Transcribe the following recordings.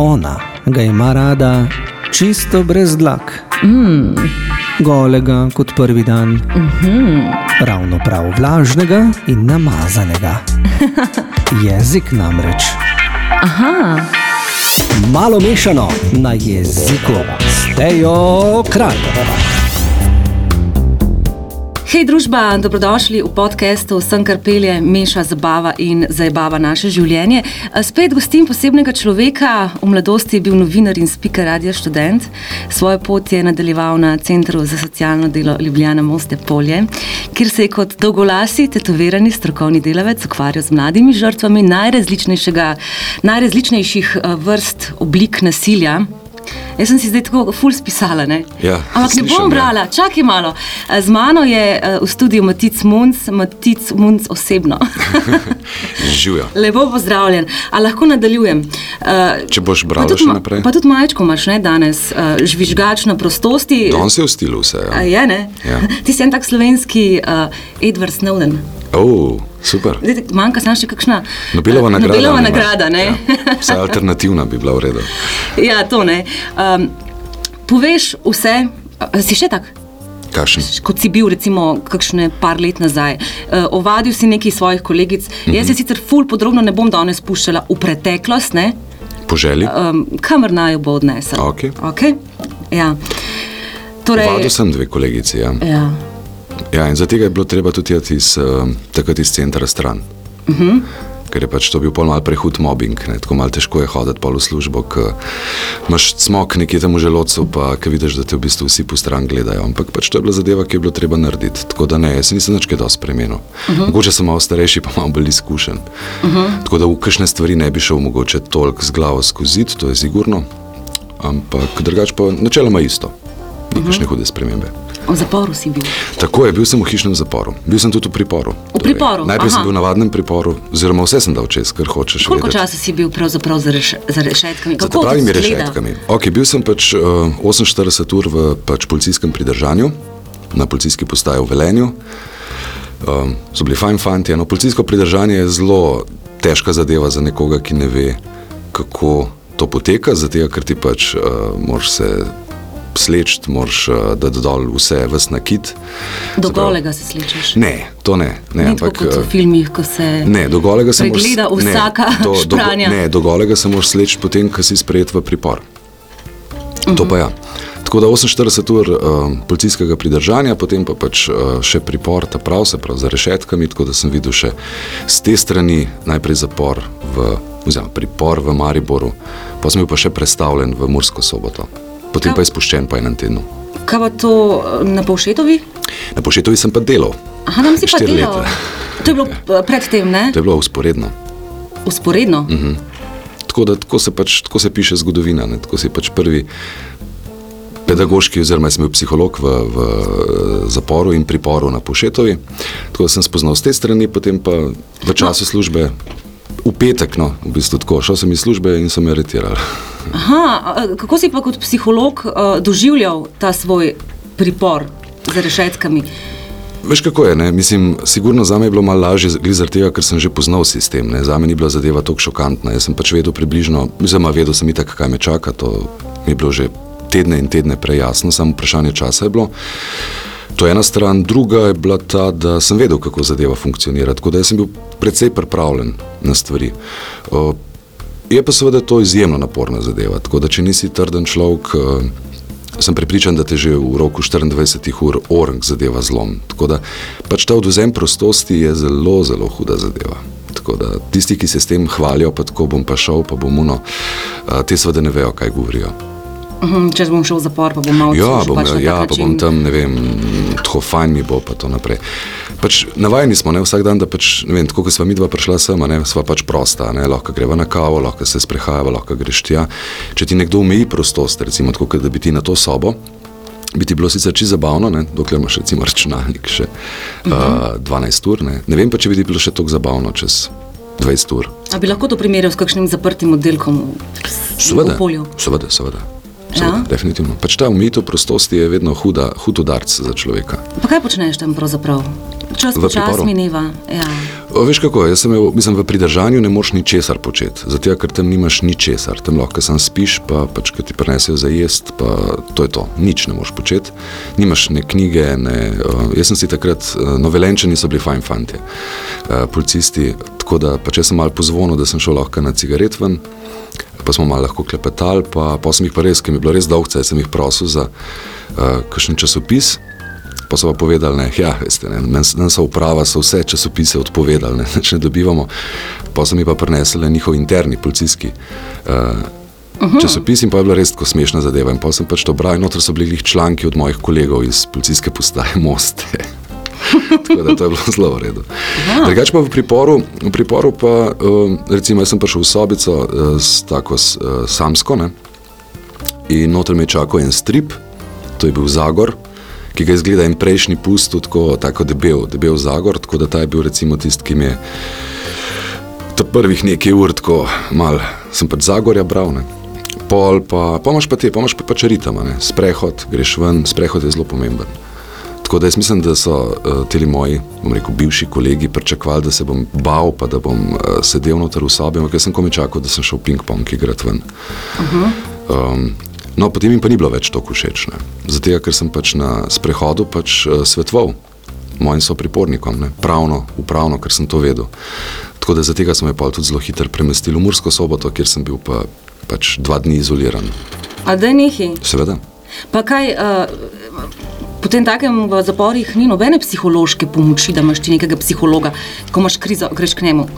Ona ga ima rada čisto brez dlak. Mm. Golega kot prvi dan, mm -hmm. ravno prav vlažnega in namazanega. Jezik namreč. Aha. Malo mešano na jeziku, stejo kraj. Hej, družba, dobrodošli v podkastu Sem kar pelje, meša zabava in zajbava naše življenje. Spet gostim posebnega človeka, v mladosti je bil novinar in speaker radio študent. Svojo pot je nadaljeval na Centru za socialno delo Ljubljana Moste Polje, kjer se je kot dolgolasi, tetovirani strokovni delavec ukvarjal z mladimi žrtvami najrazličnejših vrst oblik nasilja. Jaz sem si zdaj tako ful spisala. Ja, Ampak ne bom ja. brala, čakaj malo. Z mano je eh, v studiu Matic Munc, Matic Munc osebno. Živijo. Lepo pozdravljen. A lahko nadaljujem. Eh, Če boš brala še naprej. Pa tudi majčko imaš ne, danes, eh, žvižgač na prostosti. Danes je v stilu vse. A Ja. je, ne? Ja. Ti si en tak slovenski uh, Edward Snowden. Oh, super. Zdaj, manjka samo še kakšna Nobelova eh, nagrada. Nobelova nagrada, ne? Ja. Vse alternativna bi bila v redu. Ja, to ne. Um, poveš vse, a, si še tak, Kašen? kot si bil, recimo, kakšne par let nazaj. Uh, ovadil si nekaj svojih kolegic. Mm -hmm. Jaz se sicer ful podrobno ne bom danes spuščala v preteklost, ne? Po želji? Um, kamor naj jo bo odnesel. Okej. Okay? Ja. Torej, Vadil sem dve kolegici. Ja. ja. Ja, in zato je bilo treba tudi iti iz, uh, takrat iz centra stran. Uh Mhm. -huh. Ker je pač to bil pol mal prehud mobbing, ne? tako malo težko je hoditi pol v službo, ker imaš smok nekje tam v želodcu, pa ki vidiš, da te v bistvu vsi po stran gledajo. Ampak pač to je bila zadeva, ki je bilo treba narediti. Tako da ne, jaz se nisem nič kaj dosti spremenil. Uh -huh. Mogoče sem malo starejši, pa malo bolj izkušen. Uh -huh. Tako da v kakšne stvari ne bi šel mogoče toliko z glavo skozi, to je sigurno. Ampak drugače pa načeloma isto. Ni kakšne hude spremembe. V zaporu si bil. Tako je, bil sem v hišnem zaporu, bil sem tudi v priporu. V priporu, najprej aha. sem bil v navadnem priporu, oziroma vse sem dal čez, kar hočeš. Koliko vedeti. časa si bil pravzaprav za, reš za rešetkami? Za Kako to pravimi rešetkami. Okay, bil sem pač uh, 48 ur v pač, policijskem pridržanju, na policijski postaji v Velenju. Um, so bili fajn fanti. No, policijsko pridržanje je zelo težka zadeva za nekoga, ki ne ve, kako to poteka, zato ker ti pač uh, moraš se sleči, moraš uh, dati dol vse, vse nakit. Do Se pravi- golega se slišiš. Ne, to ne. ne Ni tako kot eh, v filmih, ko se Ne, do golega se moraš- pregleda ne, vsaka do- do-. Ne, do golega se moraš sleči potem, ko si sprejet v pripor. Mhm. To pa ja. Tako da 48 ur uh, policijskega pridržanja, potem pa pač uh, še pripor, ta prav se pravi za rešetkami, tako da sem videl še z te strani najprej zapor v, oziroma pripor v Mariboru, pa sem bil pa še predstavljen v Mursko soboto. Potem pa je spuščen po enem tednu. Kaj pa to eh, na Povšetovi? Na Pošetovi sem pa delal. Aha, tam si pa delal. leta. To je bilo eh, predtem, ne? To je bilo usporedno. Usporedno. Mhm. Tako, da, tako, se pač, tako se piše zgodovina. Ne? Tako si pač prvi pedagoški, oziroma sem bil psiholog v, v zaporu in priporu na Pošetovi. Tako da sem spoznal z te strani, potem pa v času službe. V petek, no, v bistvu tako, šel sem iz službe in so me aretirali. Aha, kako si pa kot psiholog uh, doživljal ta svoj pripor za rešetkami? Veš kako je, ne? mislim, sigurno za me je bilo malo lažje, zaradi tega, ker sem že poznal sistem. Ne? Za me ni bila zadeva tako šokantna. Jaz sem pač vedel približno, oziroma vedel sem itak, kaj me čaka, to mi je bilo že tedne in tedne prej jasno, samo vprašanje časa je bilo. To je ena stran, druga je bila ta, da sem vedel, kako zadeva funkcionira, tako da sem bil precej pripravljen na stvari. O, Je pa seveda to izjemno naporna zadeva, tako da če nisi trden človek, eh, sem prepričan, da te že v roku 24 ur orang zadeva zlom. Tako da pač ta odvzem prostosti je zelo, zelo huda zadeva. Tako da tisti, ki se s tem hvalijo, pa tako bom pa šel, pa bom uno, te seveda ne vejo, kaj govorijo. Uhum, če bom šel v zapor, pa bom malo Ja, bom, pač ja pa bom tam, ne vem, tako fajn mi bo, pa to naprej. Pač navajeni smo ne, vsak dan, da pač, ne vem, tako kot sva mi dva prišla sem, a ne, sva pač prosta, ne, lahko greva na kavo, lahko se sprehajava, lahko greš tja. Če ti nekdo omeji prostost, recimo tako, da bi ti na to sobo, bi ti bilo sicer čisto zabavno, ne, dokler imaš recimo računalnik še uh -huh. uh, 12 ur, ne. ne vem pa, če bi ti bilo še tako zabavno čez 20 ur. A bi lahko to primerjal s kakšnim zaprtim oddelkom v Seveda, okolju? seveda, seveda. Ja? seveda definitivno. Pač ta omejitev prostosti je vedno huda, hud udarc za človeka. Pa kaj počneš tam pravzaprav? Čas V priporu. mineva. Ja. O, veš kako, jaz sem imel, mislim, v pridržanju ne moreš ničesar početi, zato ker tam nimaš ničesar, tam lahko sam spiš, pa pač, ki ti prinesejo za jesti, pa to je to, nič ne moreš početi. Nimaš ne knjige, ne, uh, jaz sem si takrat, uh, novelenčani so bili fajn fanti, uh, policisti, tako da pač jaz sem mal pozvonil, da sem šel lahko na cigaret ven, pa smo malo lahko klepetali, pa, pa sem jih pa res, ker mi je bilo res dolgce, sem jih prosil za uh, kakšen časopis, pa so pa povedali, da ja, nam so uprava, so vse časopise odpovedali, ne, ne dobivamo. Pa so mi pa prinesli njihov interni policijski uh, uh -huh. časopis in pa je bila res tako smešna zadeva. In pa sem pač to bral, in noter so bili članki od mojih kolegov iz policijske postaje Moste. Tako da to je bilo zelo v redu. Drugače pa v priporu, v priporu pa, uh, recimo, jaz sem prišel v sobico uh, s tako s, uh, samsko ne? in noter me je čakal en strip, to je bil Zagor, ki ga izgleda en prejšnji pust, tako, tako debel, debel zagor, tako da ta je bil recimo tisti, ki mi je prvih nekaj ur, tako mal, sem pač zagorja bral, ne. Pol pa, pomaš pa te, pa pač ritama, ne. Sprehod, greš ven, sprehod je zelo pomemben. Tako da jaz mislim, da so uh, ti moji, bom rekel, bivši kolegi pričakovali, da se bom bal, pa da bom uh, sedel noter v sobi, ampak jaz sem komi čakal, da sem šel ping-pong igrati ven. Uh -huh. um, No, potem jim pa ni bilo več tako všeč. Zato, ker sem pač na sprehodu pač, uh, svetoval mojim sopripornikom, ne? pravno, upravno, ker sem to vedel. Tako da zato smo me pa tudi zelo hitro premestili v Mursko soboto, kjer sem bil pa, pač dva dni izoliran. A da nehi? Seveda. Pa kaj, uh, potem takem v zaporih ni nobene psihološke pomoči, da imaš ti nekega psihologa, ko imaš krizo, greš k njemu.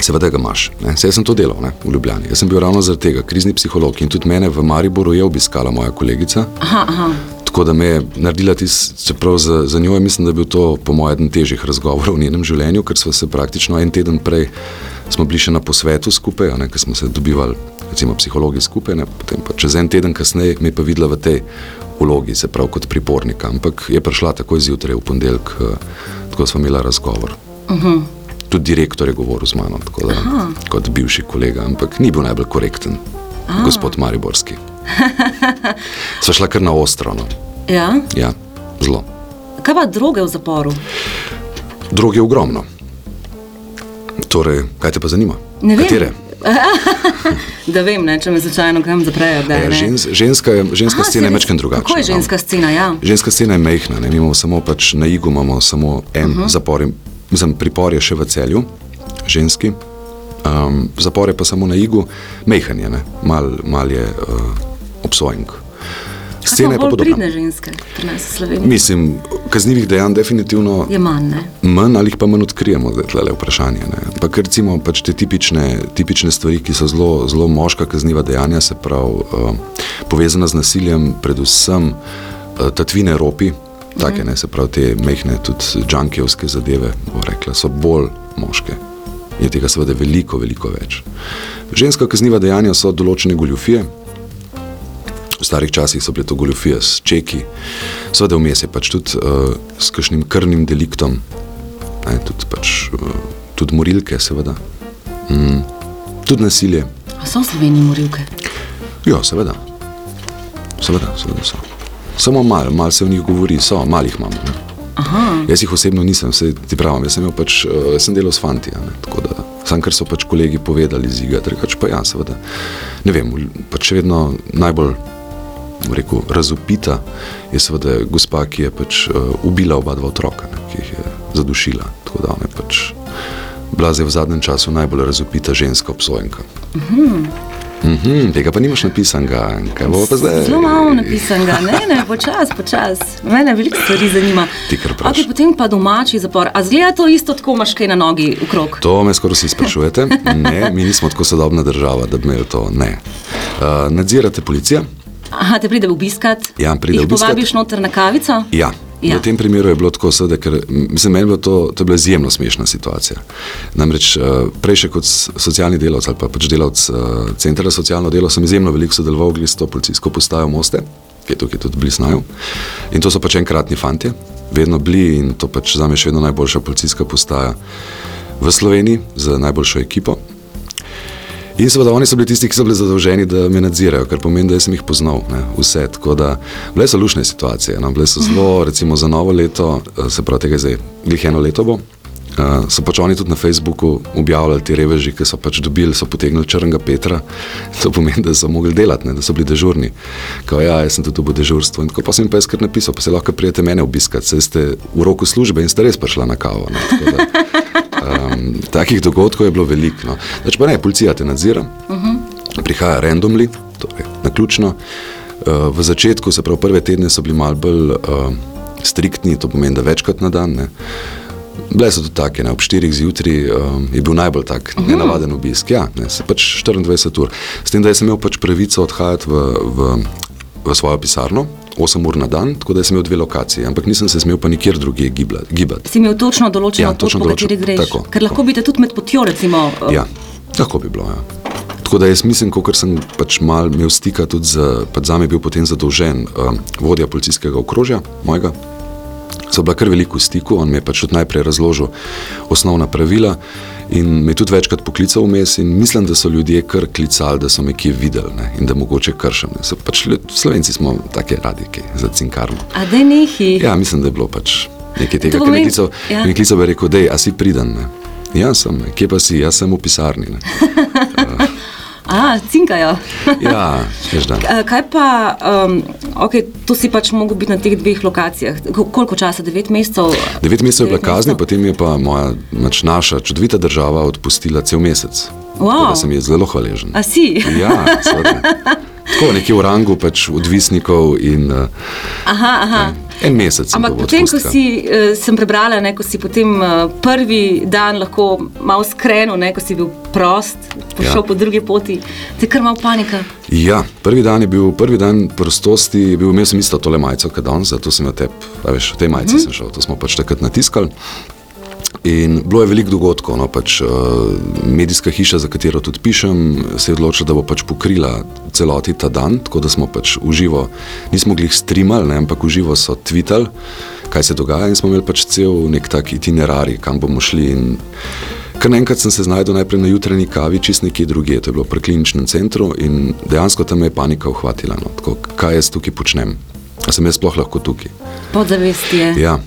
Seveda ga imaš. Jaz sem to delal ne, v Ljubljani. Jaz sem bil ravno zaradi tega krizni psiholog in tudi mene v Mariboru je obiskala moja kolegica. Aha, aha. Tako da me je naredila tisto, čeprav za, za njo je mislim, da je bil to po mojem eden težjih razgovorov v njenem življenju, ker smo se praktično en teden prej smo bili še na posvetu skupaj, ne, ker smo se dobivali, recimo, psihologi skupaj, ne, potem pa čez en teden kasneje me je pa videla v tej vlogi, se pravi kot pripornika, ampak je prišla takoj zjutraj v ponedeljek, tako smo imeli razgovor. Uh -huh tudi direktor je govoril z mano, da, kot bivši kolega, ampak ni bil najbolj korekten, Aha. gospod Mariborski. Sva šla kar na ostro. No. Ja? ja, zelo. Kaj pa droge v zaporu? Droge je ogromno. Torej, kaj te pa zanima? Ne vem. Katere? da vem, ne, če me začajno kam zaprejo. Da, ja, žens, ženska ženska Aha, scena je večkrat drugačna. Kako je no. ženska no? scena? Ja. Ženska scena je mehna, ne? mi imamo samo pač na igu, imamo samo en uh -huh. zapor mislim, pripor je še v celju, ženski, um, zapor je pa samo na igu, mehanje, mal, mal je uh, obsojenk. Scene pa podobne. ženske, pri nas v Sloveniji. Mislim, kaznivih dejanj definitivno je manj, ne? Manj ali pa manj odkrijemo, da je tle vprašanje. Pa ker recimo pač te tipične, tipične stvari, ki so zelo, zelo moška kazniva dejanja, se pravi uh, povezana z nasiljem, predvsem uh, tatvine ropi, Take, ne, se pravi, te mehne, tudi džankijevske zadeve, rekla, so bolj moške. Je tega seveda veliko, veliko več. Ženska kazniva dejanja so določene goljufije. V starih časih so bile to goljufije s čeki, seveda vmes je pač tudi uh, s kakšnim krvnim deliktom, ne, tudi, pač, uh, tudi morilke, seveda. Mm, tudi nasilje. A so v Sloveniji morilke? Ja, seveda. Seveda, seveda so. Samo malo, malo se o njih govori, so, malih imamo. Jaz jih osebno nisem, se ti pravim, jaz sem, pač, uh, jaz sem delal s fanti. Sam, kar so pač kolegi povedali z iga, drugač pa ja, seveda. Ne vem, pač še vedno najbolj rekel, razupita je seveda gospa, ki je pač uh, ubila oba dva otroka, ne, ki jih je zadušila. Tako da ona je pač bila zdaj v zadnjem času najbolj razupita ženska obsojenka. Uh -huh. Mm -hmm, tega pa nimaš napisanega, kaj bo pa zdaj? Zelo malo napisanega, ne, ne, počasi, počasi. Mene veliko stvari zanima. Okay, potem pa domači zapor. A zgleda to isto, tako imaš kaj na nogi v krog? To me skoraj vsi sprašujete. Ne, mi nismo tako sodobna država, da bi imeli to. Ne. Uh, nadzirate policija. Aha, te pride obiskat? Ja, pride obiskat. Povabiš noter na kavico? Ja. Ja. V tem primeru je bilo tako, seveda, ker mislim, meni je bilo to, to je bila izjemno smešna situacija. Namreč eh, prej še kot socialni delavec ali pa pač delavec uh, centra za socialno delo sem izjemno veliko sodeloval s to policijsko postajo Moste, ki je tukaj tudi bliznajo. In to so pač enkratni fanti, vedno bili in to pač za me še vedno najboljša policijska postaja v Sloveniji z najboljšo ekipo. In seveda oni so bili tisti, ki so bili zadolženi, da me nadzirajo, kar pomeni, da sem jih poznal, ne, vse. Tako da bile so lušne situacije, no, bile so zelo, recimo za novo leto, eh, se pravi, tega zdaj, glih eno leto bo, Uh, so pač oni tudi na Facebooku objavljali te reveži, ki so pač dobili, so potegnili črnega Petra. To pomeni, da so mogli delati, ne, da so bili dežurni. Kao, ja, jaz sem tudi v dežurstvu. In tako pa sem jim pa jaz kar napisal, pa se lahko prijete mene obiskati, saj ste v roku službe in ste res prišla na kavo. Ne, tako da, um, takih dogodkov je bilo veliko. No. Znači, pa ne, policija te nadzira, uh -huh. prihaja randomly, torej na ključno. Uh, v začetku, se pravi, prve tedne so bili malo bolj uh, striktni, to pomeni, da večkrat na dan. Ne. Bile so tudi take, ne, ob 4 zjutraj um, je bil najbolj tak uh -huh. nenavaden obisk. Ja, ne, se pač 24 ur. S tem, da sem imel pač pravico odhajati v, v, v svojo pisarno. 8 ur na dan, tako da sem imel dve lokaciji, ampak nisem se smel pa nikjer drugje gibati. Si imel točno določeno ja, pot, po kateri greš? Tako, Ker lahko bi te tudi med potjo, recimo. Uh... Ja, lahko bi bilo. Ja. Tako da jaz mislim, ker sem pač mal imel stika tudi z, pač za me bil potem zadolžen um, vodja policijskega okrožja, mojega, so bila kar veliko v stiku, on mi je pač tudi najprej razložil osnovna pravila in me tudi večkrat poklical vmes in mislim, da so ljudje kar klicali, da so me kje videli ne, in da mogoče kršem. Ne. Pač Slovenci smo take radike za cinkarno. A da nehi? Ja, mislim, da je bilo pač nekaj tega, kar je ja. klical, bi rekel, dej, a si pridan. Ne. Ja, sem, kje pa si, jaz sem v pisarni. A, cinkajo. ja, veš, Kaj pa, um, okay, to si pač mogel biti na teh dveh lokacijah. Koliko časa? Devet mesecev? Devet mesecev je bila kazni, potem je pa moja, mač naša čudovita država odpustila cel mesec. Wow. Da sem jih zelo hvaležen. A si? Ja, seveda. Tako nekje v rangu pač odvisnikov in. Aha, aha. Ne, En mesec. Ampak potem, ko si, uh, sem prebrala, ne, ko si potem uh, prvi dan lahko malo skrenil, ne, ko si bil prost, prišel ja. po drugi poti, te kar malo panika. Ja, prvi dan je bil, prvi dan prostosti, bil, imel sem isto tole majico, kot danes, zato sem na te, veš, v tej majici mm. sem šel, to smo pač takrat natiskali. In bilo je veliko dogodkov. No, pač, uh, medijska hiša, za katero tudi pišem, se je odločila, da bo pač pokrila celoti ta dan, tako da smo pač uživo, nismo mogli streamati, ampak uživo so tvitali, kaj se dogaja. In smo imeli pač cel nek tak itinerarij, kam bomo šli. In kar naenkrat sem se znašel najprej na jutranji kavi, čist nekje drugje, to je bilo pri kliničnem centru in dejansko tam je panika uhvatila. No, tako, kaj jaz tukaj počnem? A sem jaz sploh lahko tukaj? Podzavest je. Ja.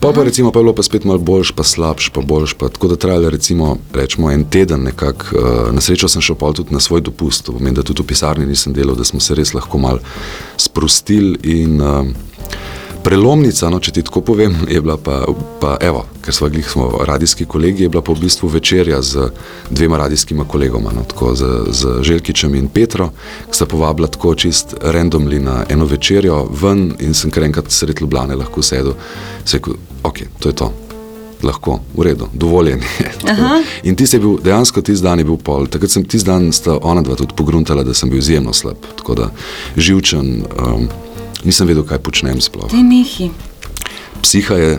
Pa, pa, recimo, pa je bilo pa spet malo boljš, pa slabš, pa boljš. Pa, tako da trajalo recimo, rečemo, en teden. Nekak, uh, na srečo sem šel tudi na svoj dopust, to pomeni, da tudi v pisarni nisem delal, da smo se res lahko malo sprostili. In, uh, Prelomnica, no, če ti tako povem, je bila pa, pa evo, ker smo bili radijski kolegi, je bila pa v bistvu večerja z dvema radijskima kolegoma, no, tako z, z Željkičem in Petro, ki sta povabila tako čist randomly na eno večerjo ven in sem kar enkrat sred Ljubljane lahko sedel. Se rekel, ok, to je to. Lahko, v redu, dovoljen je. In ti si bil, dejansko tisti dan je bil pol. Takrat sem tisti dan sta ona dva tudi pogruntala, da sem bil izjemno slab. Tako da živčen. Um, nisem vedel, kaj počnem sploh. Te nehi. Psiha je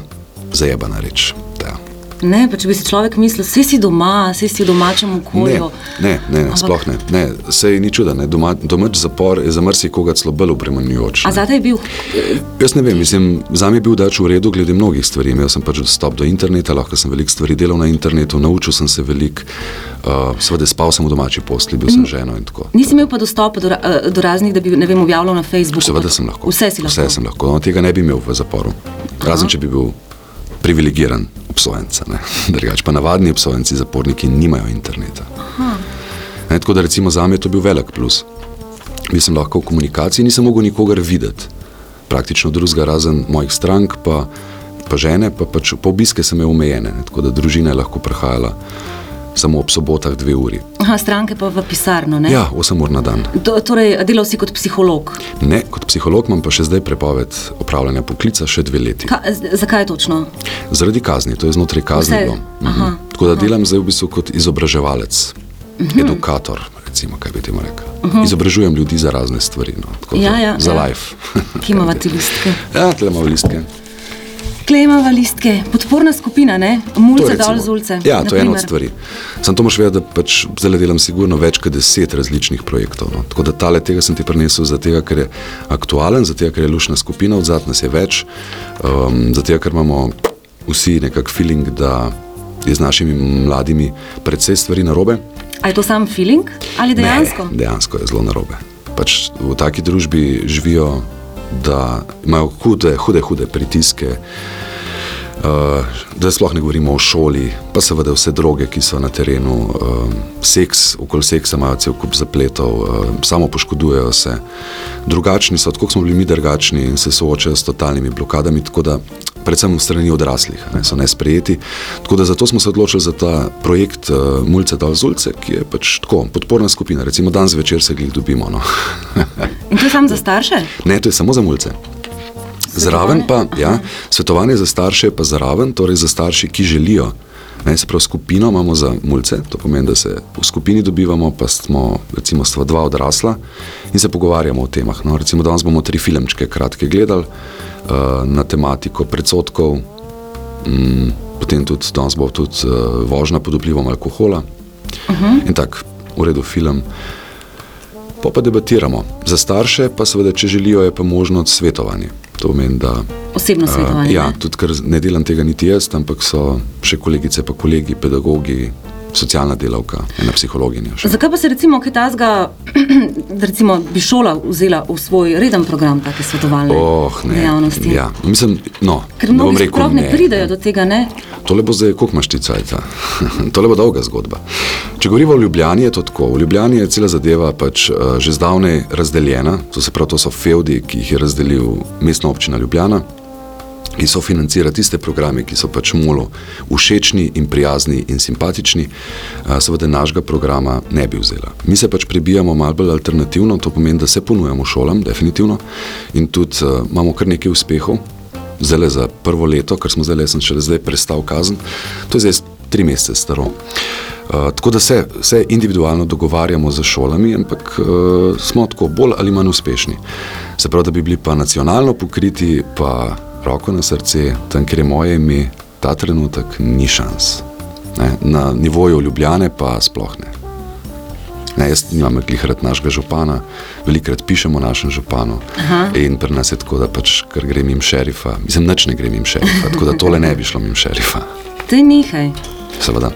zajebana reč. Da. Ne, pa če bi si človek mislil, vse si doma, vse si v domačem okolju. Ne, ne, ne sploh ne. ne. Sej ni čuda, ne. Doma, domač zapor je za marsikoga celo bolj obremenjujoč. A zate je bil? Jaz ne vem, mislim, za me je bil dač v redu glede mnogih stvari. Imel sem pač dostop do interneta, lahko sem veliko stvari delal na internetu, naučil sem se veliko. Uh, Sveda spal sem v domači posli, bil sem ženo in tako. Nisi imel pa dostopa do, uh, do raznih, da bi ne vem, objavljal na Facebooku? Seveda sem lahko. Vse si lahko. Vse sem lahko. No, tega ne bi imel v zaporu. Razen, če bi bil privilegiran obsojenca. Drugač pa navadni obsojenci, zaporniki nimajo interneta. Ne, tako da recimo za me je to bil velik plus. Bil sem lahko v komunikaciji, nisem mogel nikogar videti, praktično drugega razen mojih strank, pa, pa žene, pa pač po obiske sem imel omejene, ne, tako da družina je lahko prihajala samo ob sobotah dve uri. Aha, stranke pa v pisarno, ne? Ja, osem ur na dan. Do, torej, delal si kot psiholog? Ne, kot psiholog imam pa še zdaj prepoved opravljanja poklica, še dve leti. Ka, zakaj točno? Zaradi kazni, to je znotraj kazni. Vse, mhm. Tako da aha. delam zdaj v bistvu kot izobraževalec, mhm. edukator. Recimo, kaj bi temu rekel? Uh -huh. Izobražujem ljudi za razne stvari, no, ja, ja, za ja. life. Kje imamo ti listke? Ja, tle imamo listke. Klejmava listke, podporna skupina, ne? mulce dol z ulice. Ja, to je ena od stvari. Sam to moš vedeti, da pač zdaj delam sigurno več kot deset različnih projektov. No. Tako da tale tega sem ti prinesel, zato ker je aktualen, zato ker je lušna skupina, od zadnje nas je več, um, zato ker imamo vsi nekak feeling, da je z našimi mladimi predvsej stvari narobe. A je to sam feeling ali dejansko? Ne, dejansko je zelo narobe. Pač v taki družbi živijo da imajo hude, hude, hude pritiske. Uh, da sploh ne govorimo o šoli, pa seveda vse droge, ki so na terenu, uh, seks, okoli seksa imajo cel kup zapletov, uh, samo poškodujejo se. Drugačni so, tako smo bili mi drugačni in se soočajo s totalnimi blokadami, tako da predvsem strani odraslih ne, so nesprejeti. Tako da zato smo se odločili za ta projekt uh, Mulce dal Zulce, ki je pač tako podporna skupina. Recimo dan zvečer se jih dobimo. No. in to je samo za starše? Ne, to je samo za mulce. Zraven pa, ja, svetovanje za starše je pa zraven, torej za starše, ki želijo. Ne, se pravi, skupino imamo za mulce, to pomeni, da se v skupini dobivamo, pa smo, recimo, stva dva odrasla in se pogovarjamo o temah. No, recimo, danes bomo tri filmčke kratke gledali uh, na tematiko predsotkov, um, potem tudi danes bo tudi uh, vožnja pod vplivom alkohola uh -huh. in tako, v redu film. Pa pa debatiramo. Za starše pa seveda, če želijo, je pa možno svetovanje. To pomeni, da. Osebno svetovanje. Uh, ja, tudi ker ne delam tega niti jaz, ampak so še kolegice, pa kolegi, pedagogi, socialna delavka, ena psihologinja. Še. Zakaj pa se recimo kaj tazga, recimo bi šola vzela v svoj reden program take svetovalne oh, ne, dejavnosti? Ja, mislim, no, ker mnogi sploh ne, ne pridajo do tega, ne? Tole bo zdaj, koliko imaš ti cajta? Tole bo dolga zgodba. Če govorimo o Ljubljani, je to tako. V Ljubljani je cela zadeva pač uh, že zdavnej razdeljena, to se pravi, to so feudi, ki jih je razdelil mestna občina Ljubljana ki so financirali tiste programe, ki so pač molo všečni in prijazni in simpatični, seveda našega programa ne bi vzela. Mi se pač prebijamo malo bolj alternativno, to pomeni, da se ponujemo šolam, definitivno, in tudi uh, imamo kar nekaj uspehov. Zdaj za prvo leto, ker smo zdaj, sem še zdaj prestal kazen, to je zdaj tri mesece staro. Uh, tako da se, se individualno dogovarjamo z šolami, ampak uh, smo tako bolj ali manj uspešni. Se pravi, da bi bili pa nacionalno pokriti, pa roko na srce, tam, kjer je moje ime, ta trenutek ni šans. Ne? Na nivoju Ljubljane pa sploh ne. ne jaz nimam velikrat našega župana, velikrat pišemo našem županu Aha. in pri nas je tako, da pač, ker grem jim šerifa, mislim, nič ne grem jim šerifa, tako da tole ne bi šlo jim šerifa. To je nekaj. Seveda.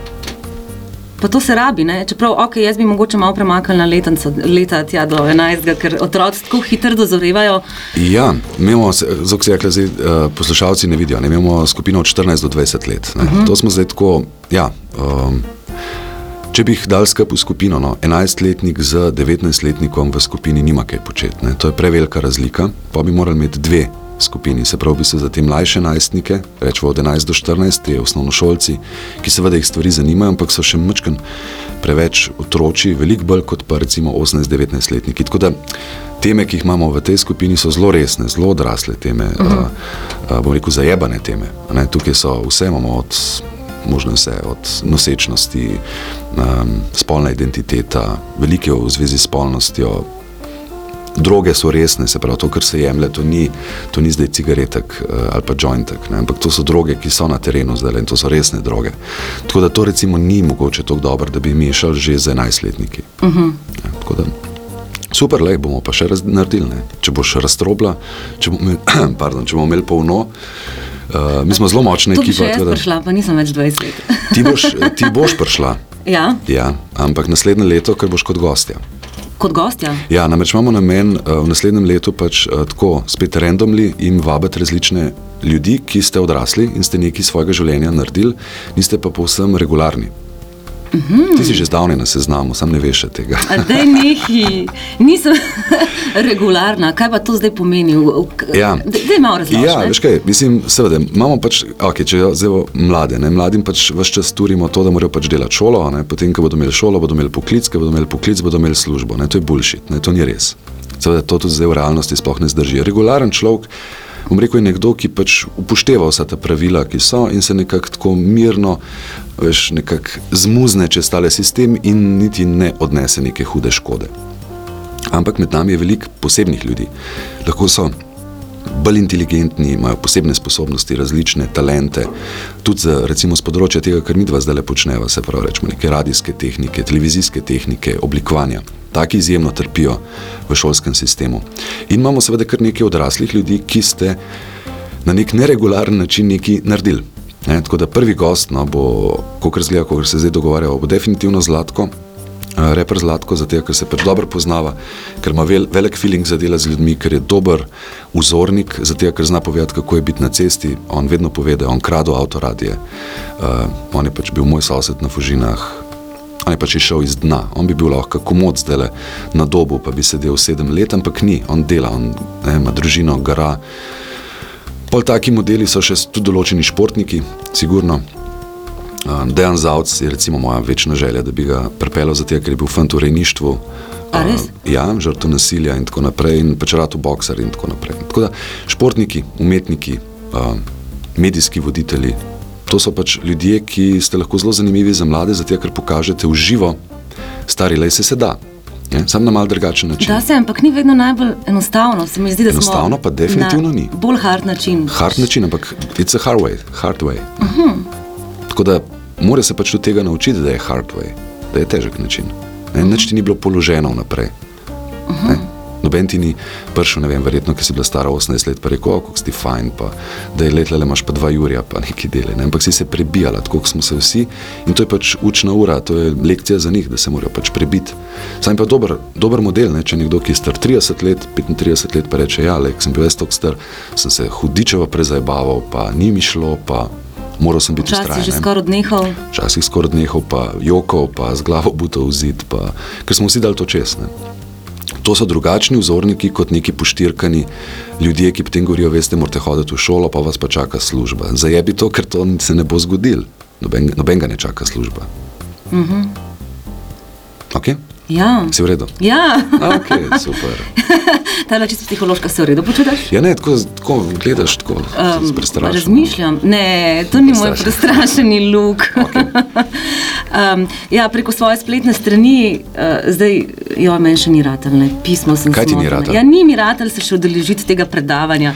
Pa to se rabi, ne? čeprav okay, jaz bi mogoče malo premaknil na letenco, leta tja do 11, ker otroci tako hitro dozorevajo. Ja, imamo, zelo se rekli, zdaj uh, poslušalci ne vidijo, ne? imamo skupino od 14 do 20 let. Uh mhm. -huh. To smo zdaj tako, ja. Um, Če bi jih dal skupaj v skupino, no, 11-letnik z 19-letnikom v skupini nima kaj početi, to je prevelika razlika, pa bi morali imeti dve skupini, se pravi, se za te mlajše najstnike, rečemo od 11 do 14, te osnovnošolci, ki seveda jih stvari zanimajo, ampak so še mečken preveč otroci, veliko bolj kot pa recimo 18-19 letniki. Tako da teme, ki jih imamo v tej skupini, so zelo resne, zelo odrasle teme, uh -huh. uh, bom rekel, zajebane teme. Ne? Tukaj so vse, imamo od možno vse, od nosečnosti, um, spolna identiteta, velike v zvezi s spolnostjo, droge so resne, se pravi, to, kar se jemlje, to ni, to ni zdaj cigaretek uh, ali pa jointek, ne? ampak to so droge, ki so na terenu zdaj in to so resne droge. Tako da to recimo ni mogoče tako dobro, da bi mešali že z enajstletniki. Uh -huh. ja, Super, le bomo pa še naredili. Ne? Če boš raztrobla, če bomo imeli, pardon, če bomo imeli polno. Uh, mi smo zelo močni ekipa. Če boš prišla, pa nisem več 20 let. ti, boš, ti boš prišla. Ja? ja, ampak naslednje leto, ker boš kot gostja kot gostja. Ja, namreč imamo namen uh, v naslednjem letu pač uh, tako spet randomli in vabiti različne ljudi, ki ste odrasli in ste nekaj svojega življenja naredili, niste pa povsem regularni. Mm -hmm. Ti si že zdavnaj na seznamu, sam ne veš tega. Da je nekaj, nisem regularna. Kaj pa to zdaj pomeni? Ja. Da je malo različno. Ja, veš kaj, mislim, seveda, imamo pač, okay, če zelo mlade, ne, mladim pač vse čas turimo to, da morajo pač delati šolo, ne, potem, ko bodo imeli šolo, bodo imeli poklic, ko bodo imeli poklic, bodo imeli službo. Ne, to je bullshit, ne, to ni res. Seveda, to tudi zdaj v realnosti sploh ne zdrži. Regularen človek bom rekel, je nekdo, ki pač upošteva vsa ta pravila, ki so in se nekako tako mirno, veš, nekako zmuzne čez tale sistem in niti ne odnese neke hude škode. Ampak med nami je veliko posebnih ljudi. Lahko so bolj inteligentni, imajo posebne sposobnosti, različne talente, tudi za, recimo z področja tega, kar mi dva zdaj počneva, se pravi, rečemo neke radijske tehnike, televizijske tehnike, oblikovanja. Taki izjemno trpijo v šolskem sistemu. In imamo seveda kar nekaj odraslih ljudi, ki ste na nek neregularen način nekaj naredili. Ne, tako da prvi gost no, bo, kot razgleda, kot se zdaj dogovarjamo, bo definitivno Zlatko. Uh, reper Zlatko, zato ker se pač dobro poznava, ker ima vel, velik feeling za delo z ljudmi, ker je dober vzornik, zato ker zna povedati, kako je biti na cesti. On vedno pove, da je on kradel avtoradije. Uh, on je pač bil moj sosed na Fužinah. On je pač išel iz dna, on bi bil lahko komod zdaj na dobu, pa bi sedel sedem let, ampak ni, on dela, on ne, ima družino, gara. Pol taki modeli so še tudi določeni športniki, sigurno. Uh, Dejan Zavc je recimo moja večna želja, da bi ga pripeljal zato, ker je bil fant v rejništvu. Uh, ja, žrtev nasilja in tako naprej, in pač rado boksar in tako naprej. Tako da športniki, umetniki, uh, medijski voditelji, to so pač ljudje, ki ste lahko zelo zanimivi za mlade, zato ker pokažete v živo, stari le se se da. Je, sam na mal drugačen način. Da se, ampak ni vedno najbolj enostavno. Se mi zdi, da Enostavno pa definitivno na ni. Bolj hard način. Hard način, ampak it's a hard way. Hard way. Uh Mhm. -huh. Tako da mora se pač tudi tega naučiti, da je hard way, da je težek način. Ne, Mhm. nič ti ni bilo položeno vnaprej. Uh -huh. Noben ti ni prišel, ne vem, verjetno, ker si bila stara 18 let, pa rekel, kako si ti fajn, pa da je let le imaš pa dva jurja, pa neki dele. Ne? Ampak si se prebijala, tako smo se vsi. In to je pač učna ura, to je lekcija za njih, da se morajo pač prebiti. Sam pa dober, dober model, ne? če nekdo, ki je star 30 let, 35 let, pa reče, ja, le, sem bil jaz tako star, sem se hudičevo prezabaval, pa ni mi šlo, pa moral sem biti Včasih ustrajen. že ne. skoraj odnehal. Včasih skoraj nehal, pa jokal, pa z glavo butov v zid, pa, ker smo vsi dali to čez. Ne. To so drugačni vzorniki kot neki poštirkani ljudje, ki potem govorijo, veste, morate hoditi v šolo, pa vas pa čaka služba. Zajebi to, ker to se ne bo zgodil. Noben, noben ga ne čaka služba. Mm -hmm. Ok, Ja. si v redu. Ja, Ok, super. ta čisto psihološka, se v redu počutiš? Ja, ne, tako, tako gledaš, tako um, se prestrašiš. Razmišljam, ne, to ni moj Prestrašen. prestrašeni luk. um, ja, preko svoje spletne strani, uh, zdaj, jo, meni še ni ratelj, pismo sem Kaj ti ni ratelj? Ja, ni mi ratelj se še udeležiti tega predavanja.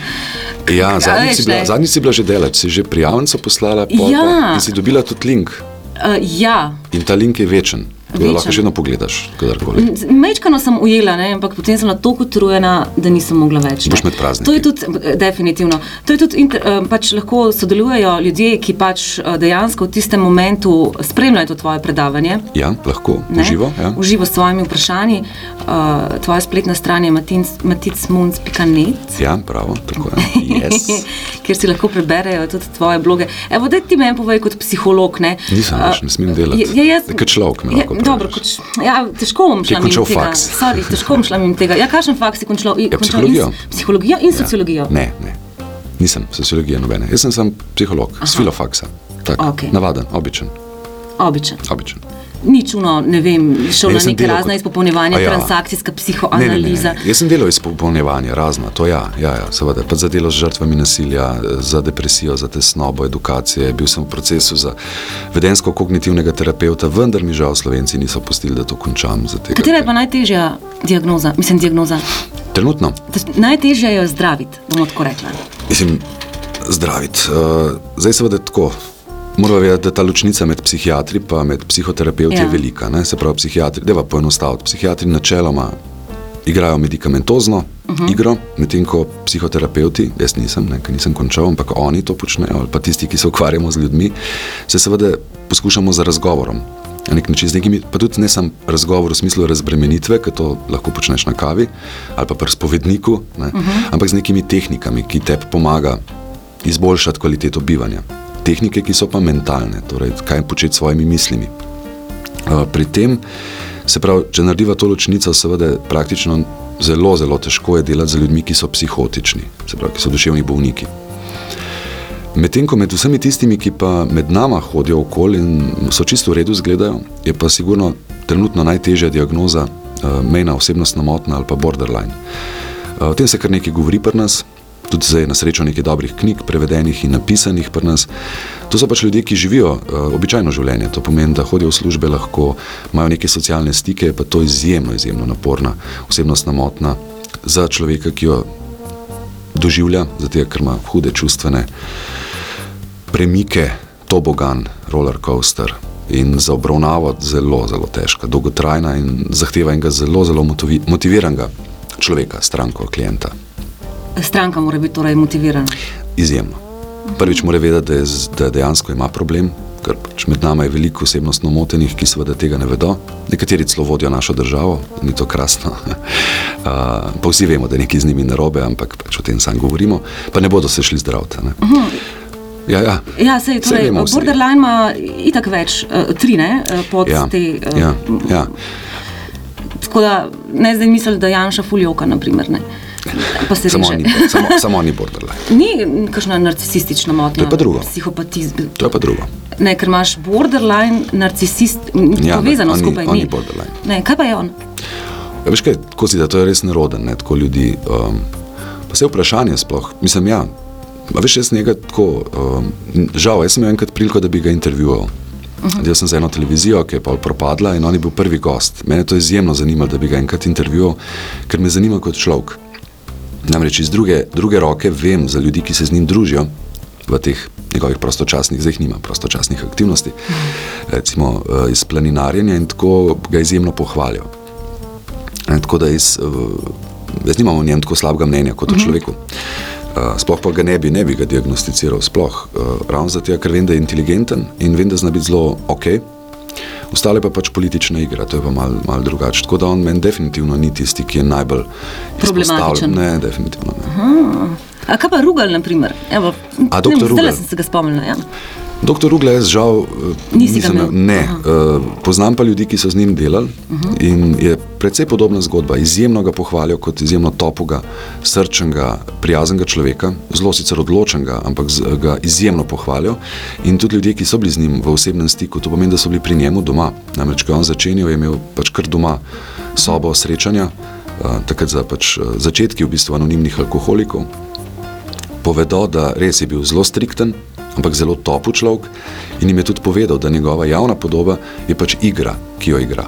Ja, A zadnjič si, bila, ne. zadnjič si bila že delač, si že prijavnico poslala, pol Ja. pa, in si dobila tudi link. Uh, ja, In ta link je večen, Večen. lahko še vedno pogledaš, kadarkoli. Mečkano sem ujela, ne, ampak potem sem bila tako utrujena, da nisem mogla več. ne. Boš med prazniki. To je tudi, eh, definitivno. To je tudi, inter, eh, pač lahko sodelujejo ljudje, ki pač eh, dejansko v tistem momentu spremljajo to tvoje predavanje. Ja, lahko, ne, uživo. Ja. Uživo s svojimi vprašanji. Uh, tvoja spletna stran je maticmuns.net. ja, prav, tako je. Yes. Kjer si lahko preberejo tudi tvoje bloge. Evo, da ti meni povej kot psiholog. Ne, Nisem več, ne smem delati. je- jaz- Kot človek mi je- Dobro, kot, ja, težko bom šla mimo tega. Sorry, težko bom šla mimo tega. Ja, kakšen faks si končal? Ja, psihologijo. In, psihologijo in sociologijo. Ne, ne. Nisem sociologija nobene. Jaz sem sam psiholog, z filofaksa. Tak, Okej. Navaden, običen. Običen. običen. Ni čuno, ne vem, šel Ne, na neke kot- izpopolnjevanja, ja. transakcijska Ne, ne, ne, psihoanaliza. ne. Jaz sem delal izpopolnjevanje, razna, to ja, ja, ja seveda. Pa za delo z žrtvami nasilja, za depresijo, za tesnobo, edukacije. Bil sem v procesu za vedensko-kognitivnega terapeuta, vendar mi žal Slovenci niso pustili, da to končam. Katera je pa najtežja diagnoza? Mislim, diagnoza. Trenutno. Najtežje jo je zdraviti, bomo tako rekla. Mislim, zdraviti. Uh, zdaj seveda tako. Moramo vedeti, da ta ločnica med psihiatri in med psihoterapeuti ja. Je velika. Ne? Se pravi, psihiatri, da pa poenostaviti. Psihiatri načeloma igrajo medikamentozno uh -huh. igro, medtem ko psihoterapeuti, jaz nisem, ne, ker nisem končal, ampak oni to počnejo, ali pa tisti, ki se ukvarjamo z ljudmi, se seveda poskušamo z razgovorom. Na nek način z nekimi, pa tudi ne samo razgovor v smislu razbremenitve, ki to lahko počneš na kavi ali pa pri spovedniku, ne, uh -huh. ampak z nekimi tehnikami, ki te pomaga izboljšati kvaliteto bivanja. Tehnike, ki so pa mentalne, torej kaj početi s svojimi mislimi. Pri tem, se pravi, če narediva to ločnico, seveda praktično zelo, zelo težko je delati z ljudmi, ki so psihotični, se pravi, ki so duševni bolniki. Medtem ko med vsemi tistimi, ki pa med nama hodijo okoli in so čisto v redu zgledajo, je pa sigurno trenutno najtežja diagnoza mejna osebnostna motnja ali pa borderline. O tem se kar nekaj govori pri nas, tudi zdaj na srečo nekaj dobrih knjig, prevedenih in napisanih pri nas. To so pač ljudje, ki živijo uh, običajno življenje, to pomeni, da hodijo v službe, lahko imajo neke socialne stike, pa to je izjemno, izjemno naporna osebnostna motnja za človeka, ki jo doživlja, zato ker ima hude čustvene premike, tobogan, roller coaster. In za obravnavo zelo, zelo težka, dolgotrajna in zahteva enega zelo, zelo motivi, motiviranega človeka, stranko, klienta. Stranka mora biti torej motivirana. Izjemno. Prvič mora vedeti, da, je, da dejansko ima problem, ker pač med nami je veliko osebnostno motenih, ki seveda tega ne vedo. Nekateri celo vodijo našo državo, ni to krasno. Uh, pa vsi vemo, da je nekaj z njimi narobe, ampak pač o tem sam govorimo, pa ne bodo se šli zdraviti. Ja, ja. Ja, sej, torej, vemo vsi. borderline ima itak več, uh, tri ne, uh, pod Ja, te. Uh, ja, ja. Tako da ne zdaj misli, da Janša fuljoka, naprimer. Ne. Pa se Samo, ni, samo, samo ni borderline. Ni kakšna narcisistična motnja. To je pa drugo. Psihopatizm. To je pa drugo. Ne, ker imaš borderline, narcisist, Ja, povezano ni- skupaj. on ni. ni borderline. Ne, kaj pa je on? Ja, veš kaj, ko si da to je res neroden, ne, tako ljudi. Um, pa se vprašanje sploh, mislim, ja. A veš, jaz njega tako, um, žal, jaz sem imel enkrat priliko, da bi ga intervjuval. Uh -huh. Jaz sem za eno televizijo, ki je pa propadla in on je bil prvi gost. Mene to je izjemno zanimalo, da bi ga enkrat intervjuval, ker me zanima kot človek. Namreč iz druge, druge roke vem za ljudi, ki se z njim družijo v teh njegovih prostočasnih, zdaj jih nima prostočasnih aktivnosti, recimo eh, iz planinarjenja in tako ga izjemno pohvalijo. Ne, tako da jaz, eh, jaz nimam o njem tako slabega mnenja kot o človeku. Sploh pa ga ne bi, ne bi ga diagnosticiral, sploh ravno zato, ker vem, da je inteligenten in vem, da zna biti zelo ok. Ostale pa pač politična igra, to je pa malo mal drugače. Tako da on meni definitivno ni tisti, ki je najbolj Problematičen. Ne, definitivno ne. A kaj pa Rugal, naprimer? Evo, A, doktor Zdaj Rugal? sem se ga spomnila. Ja. Doktor Rugle, jaz žal eh, nisem? Ne, uh, poznam pa ljudi, ki so z njim delali uh -huh. in je precej podobna zgodba. Izjemno ga pohvalijo kot izjemno topoga, srčnega, prijaznega človeka, zelo sicer odločenega, ampak ga izjemno pohvalijo. In tudi ljudje, ki so bili z njim v osebnem stiku, to pomeni, da so bili pri njemu doma. Namreč, ko je on začenjal, je imel pač kar doma sobo srečanja, uh, takrat za pač, uh, začetki v bistvu anonimnih alkoholikov povedo, da res je bil zelo strikten, ampak zelo topu človek in jim je tudi povedal, da njegova javna podoba je pač igra, ki jo igra.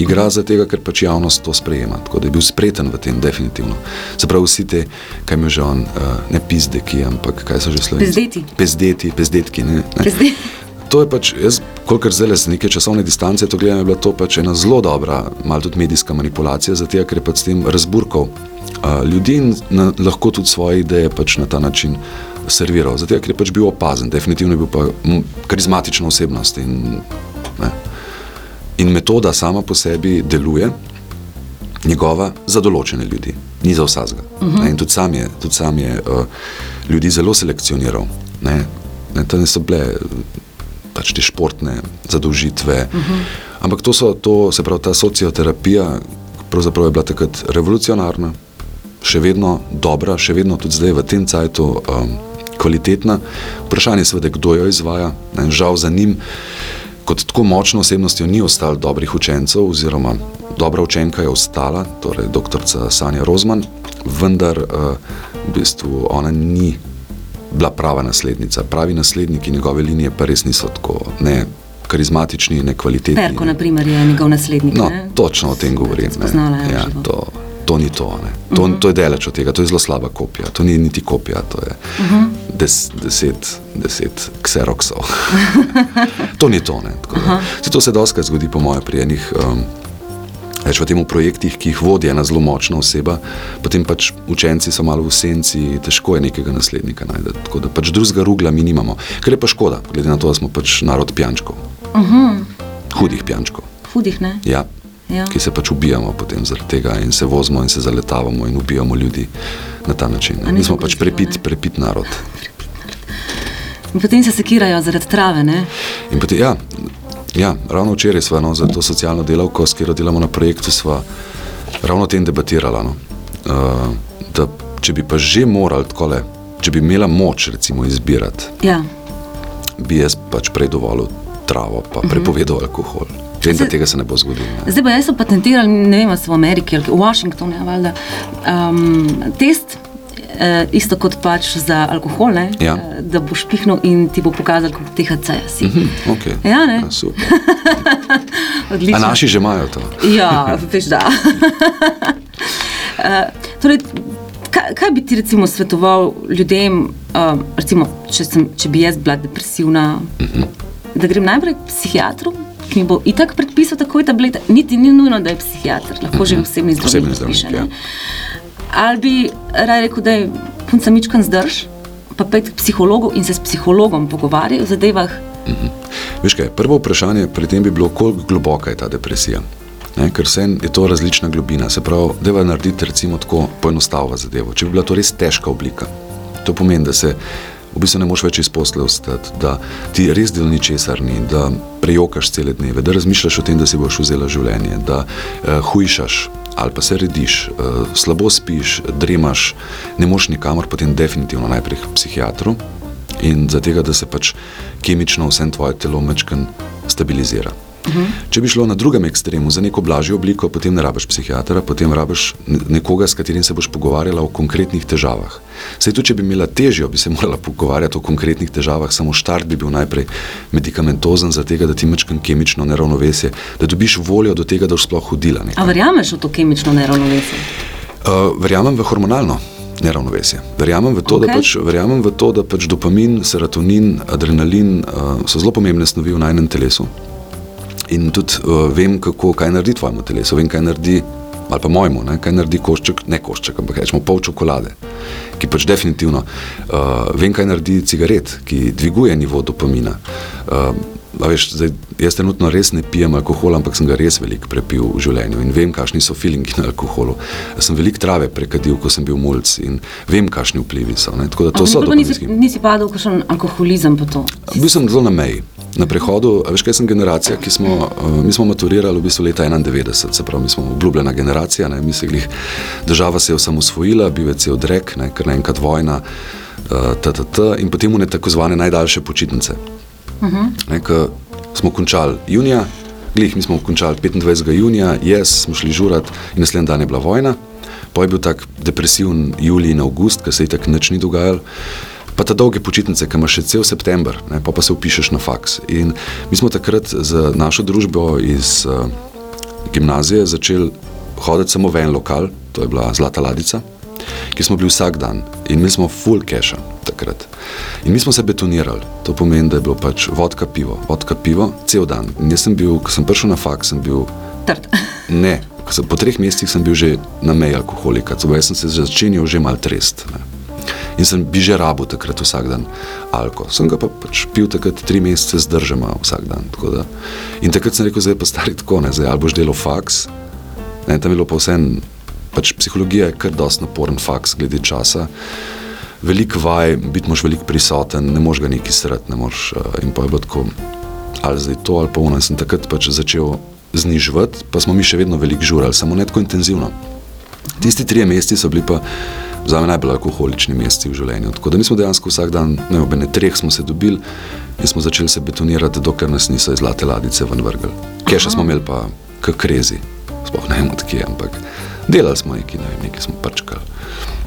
Igra zato, ker pač javnost to sprejema, tako da je bil spreten v tem, definitivno. Se pravi, vsi te, kaj mi že on, ne pizdeki, ampak kaj so že slovenci? Pezdeti. Pezdeti, pezdetki, ne. ne. Pezdeti. To je pač, jaz, kolikor zdaj z neke časovne distance to gledam, je bila to pač ena zelo dobra, malo tudi medijska manipulacija, zato ker je pač s tem razburkal uh, ljudi in na, lahko tudi svoje ideje pač na ta način serviral. Zato ker je pač bil opazen, definitivno je bil pa karizmatična osebnost in, ne. In metoda sama po sebi deluje, njegova za določene ljudi, ni za vsakega. Uh -huh. In tudi sam je, tudi sam je uh, ljudi zelo selekcioniral. Ne. Ne, to niso bile eh, pač te športne zadolžitve. Uh -huh. Ampak to, so, to se pravi, ta socioterapija je bila takrat revolucionarna, še vedno dobra, še vedno tudi zdaj v tem cajtu um, kvalitetna. Vprašanje je seveda, kdo jo izvaja. Ne, žal za njim, kot tako močno osebnostjo, ni ostalo dobrih učencev, oziroma dobra učenka je ostala, torej doktorica Sanja Rozman, vendar uh, v bistvu ona ni bila prava naslednica. Pravi nasledniki njegove linije pa res niso tako ne karizmatični, ne kvalitetni. Perko, ne. naprimer, je njegov naslednik. No, ne? točno o tem govorim. Spoznala je ja, živo. to, to ni to. ne. To, uh -huh. to je daleč od tega, to je zelo slaba kopija. To ni niti kopija, to je uh -huh. des, deset, deset kseroksov. to ni to. ne, tako da. Saj To se doskrat zgodi, po mojem, pri enih. Um, Več v tem projektih, ki jih vodi ena zelo močna oseba, potem pač učenci so malo v senci, težko je nekega naslednika najti. Tako da pač drugega rugla mi nimamo. Kar je pa škoda, glede na to, da smo pač narod pijančkov. Uh -huh. Hudih pijančkov. Hudih, ne? Ja. Ja. Ki se pač ubijamo potem zaradi tega in se vozimo in se zaletavamo in ubijamo ljudi na ta način. Ne. Mi smo pač prepit, ne? prepit narod. In potem se sekirajo zaradi trave, ne? In potem, ja, ja, ravno včeraj smo no, za to socialno delavko, s katero delamo na projektu, sva ravno o tem debatirala. No. Uh, da, če bi pa že morali takole, če bi imela moč recimo izbirati, Ja. bi jaz pač prej dovolil travo, pa prepovedal alkohol. Vem, da tega se ne bo zgodilo. Ne. Zdaj pa jaz so patentirali, ne vem, so v Ameriki ali v Washingtonu, ja, valjda, um, test. Uh, isto kot pač za alkohol, ne? Ja. Eh, da boš pihnil in ti bo pokazal, koliko THC-ja si. Hm, okay. Ja, ne? Ja, super. A Odlično. naši že imajo to. Ja, veš da. uh, torej, kaj, kaj bi ti recimo svetoval ljudem, um, recimo, če, sem, če bi jaz bila depresivna, uh -huh. da grem najprej k psihiatru, ki mi bo itak predpisal takoj tablete, niti ni nujno, da je psihiater, lahko uh -huh. že osebni zdravnik. Osebni zdravnik, piše, ja. Ali bi raje rekel, da je punca mičkan zdrž, pa pet k psihologu in se s psihologom pogovarjaj o zadevah, Veš kaj, prvo vprašanje pri tem bi bilo, koliko globoka je ta depresija. Ne, ker se je to različna globina, se pravi, da je narediti recimo tako poenostavljeno zadevo. Če bi bila to res težka oblika, to pomeni, da se v bistvu ne moš več izposle ostati, da ti res del ničesar ni, da prejokaš cele dneve, da razmišljaš o tem, da si boš vzela življenje, da uh, hujšaš ali pa se rediš, uh, slabo spiš, dremaš, ne moš nikamor, potem definitivno najprej k psihiatru in za tega, da se pač kemično vse tvoje telo mečken stabilizira. Uhum. Če bi šlo na drugem ekstremu za neko blažjo obliko, potem ne rabiš psihiatra, potem rabiš nekoga, s katerim se boš pogovarjala o konkretnih težavah. Sej tudi, če bi imela težjo, bi se morala pogovarjati o konkretnih težavah, samo štart bi bil najprej medikamentozen, zato da ti mečkam kemično neravnovesje, da dobiš voljo do tega, da boš sploh hodila. A verjameš v to kemično neravnovesje? Uh, verjamem v hormonalno. Neravnovesje. Verjamem v, to, okay. pač, verjamem v to, da pač dopamin, serotonin, adrenalin uh, so zelo pomembne snovi v najnem telesu in tudi uh, vem, kako, kaj naredi tvojemu telesu, vem, kaj naredi, ali pa mojemu, ne, kaj naredi košček, ne košček, ampak rečemo pol čokolade, ki pač definitivno uh, vem, kaj naredi cigaret, ki dviguje nivo dopamina. Uh, veš, zdaj, jaz trenutno res ne pijem alkohola, ampak sem ga res veliko prepil v življenju in vem, kakšni so feelingi na alkoholu. Jaz sem veliko trave prekadil, ko sem bil mulj in vem, kakšni vplivi so. Ne, tako da to so. Nisi, nisi padel v kakšen alkoholizem po to? Bil sem zelo na meji na prehodu, veš, kaj sem generacija, ki smo, uh, mi smo maturirali v bistvu leta 91, se pravi, mi smo obljubljena generacija, ne, mi se glih, država se je osamosvojila, bil je cel drek, ne, ker naenkrat vojna, uh, ttt, in potem v ne tako zvane najdaljše počitnice. -huh. ne, smo končali junija, glih, mi smo končali 25. junija, jaz smo šli žurat in naslednji dan je bila vojna, pa je bil tak depresiven julij in avgust, ker se je tako nič ni dogajalo. Pa te dolge počitnice, ki imaš še cel september, ne, pa, pa se upišeš na faks. In mi smo takrat z našo družbo iz uh, gimnazije začeli hoditi samo v en lokal, to je bila Zlata Ladica, ki smo bili vsak dan in mi smo full cache takrat. In mi smo se betonirali, to pomeni, da je bilo pač vodka pivo, vodka pivo, cel dan. In jaz sem bil, ko sem prišel na faks, sem bil. Trd. ne, po treh mesecih sem bil že na meji alkoholika, jaz sem se začenjal že mal trest. Ne. In sem bi že rabo takrat vsak dan alko. Sem ga pa pač pil takrat tri mesece zdržama vsak dan. Da. In takrat sem rekel, zdaj pa stari tako, ne, zdaj ali boš delal faks. Ne, tam je bilo pa vse, pač psihologija je kar dost naporen faks glede časa. Veliko vaj, biti moš veliko prisoten, ne moš ga neki srati, ne moš. Uh, in pa je bilo tako, ali zdaj to ali pa ono. Sem takrat pač začel znižvati, pa smo mi še vedno veliko žurali, samo ne tako intenzivno. Tisti tri meseci so bili pa za me najbolj alkoholični meseci v življenju. Tako da mi smo dejansko vsak dan, ne ob ene treh smo se dobili in smo začeli se betonirati, dokler nas niso iz zlate ladice ven vrgli. Keša smo imeli pa krezi, sploh ne vem odkje, ampak delali smo nekaj, ne vem, nekaj smo prčkali.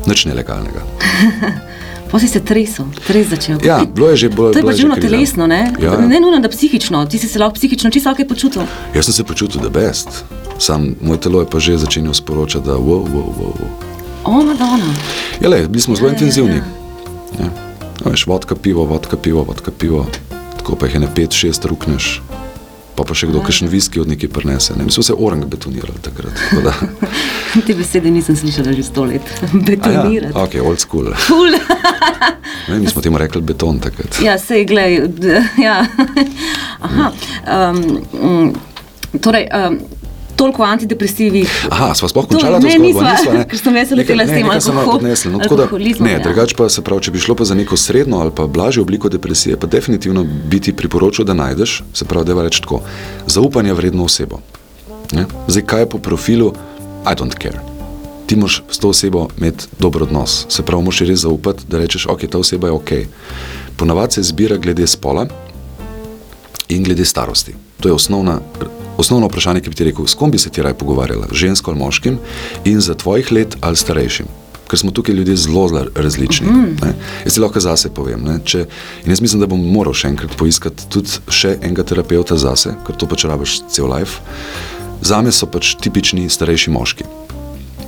Nič nelegalnega. Pa si se tresel, res začel. Ja, bilo je že bolj. To je pač živno telesno, ne? Ja. Ne nujno, da psihično. Ti si se lahko psihično čisto kaj počutil. Jaz sem se počutil, da best. Sam moj telo je pa že začenjal sporočati, da wow, wow, wow. O, Madonna. Ja, le, bili smo zelo ja, intenzivni. Ja, ja. Ja. Veš, vodka pivo, vodka pivo, vodka pivo. Tako pa jih je pet, šest rukneš. Pa pa še kdo, ki še viski od nekaj prenese. Ne? Mi smo se orang betonirali takrat. Te besede nisem slišala že sto let. Betonirati. Ja, ok, old school. Cool. ne, mi smo temu rekli beton takrat. Ja, sej, glej. Ja. Aha. Um, torej, um, toliko antidepresivih. Aha, smo sploh končali to zgodbo? Ne, nismo, ker sem jaz letela s tem alkoholizmom. No, ne, drugače pa se pravi, če bi šlo pa za neko srednjo ali pa blažjo obliko depresije, pa definitivno bi ti priporočil, da najdeš, se pravi, da je reč tako, zaupanje vredno osebo. Ne? Zdaj, kaj je po profilu, I don't care. Ti moraš s to osebo imeti dober odnos, se pravi, moraš res zaupati, da rečeš, ok, ta oseba je ok. Ponavadi se zbira glede spola in glede starosti. To je osnovna Osnovno vprašanje, ki bi ti rekel, s kom bi se ti raje pogovarjala, žensko ali moškim, in za tvojih let ali starejšim. Ker smo tukaj ljudje zelo, zelo različni. Mm -hmm. Jaz ti lahko zase povem. Če, in jaz mislim, da bom moral še enkrat poiskati tudi še enega terapeuta zase, ker to pač rabiš cel life. Za me so pač tipični starejši moški.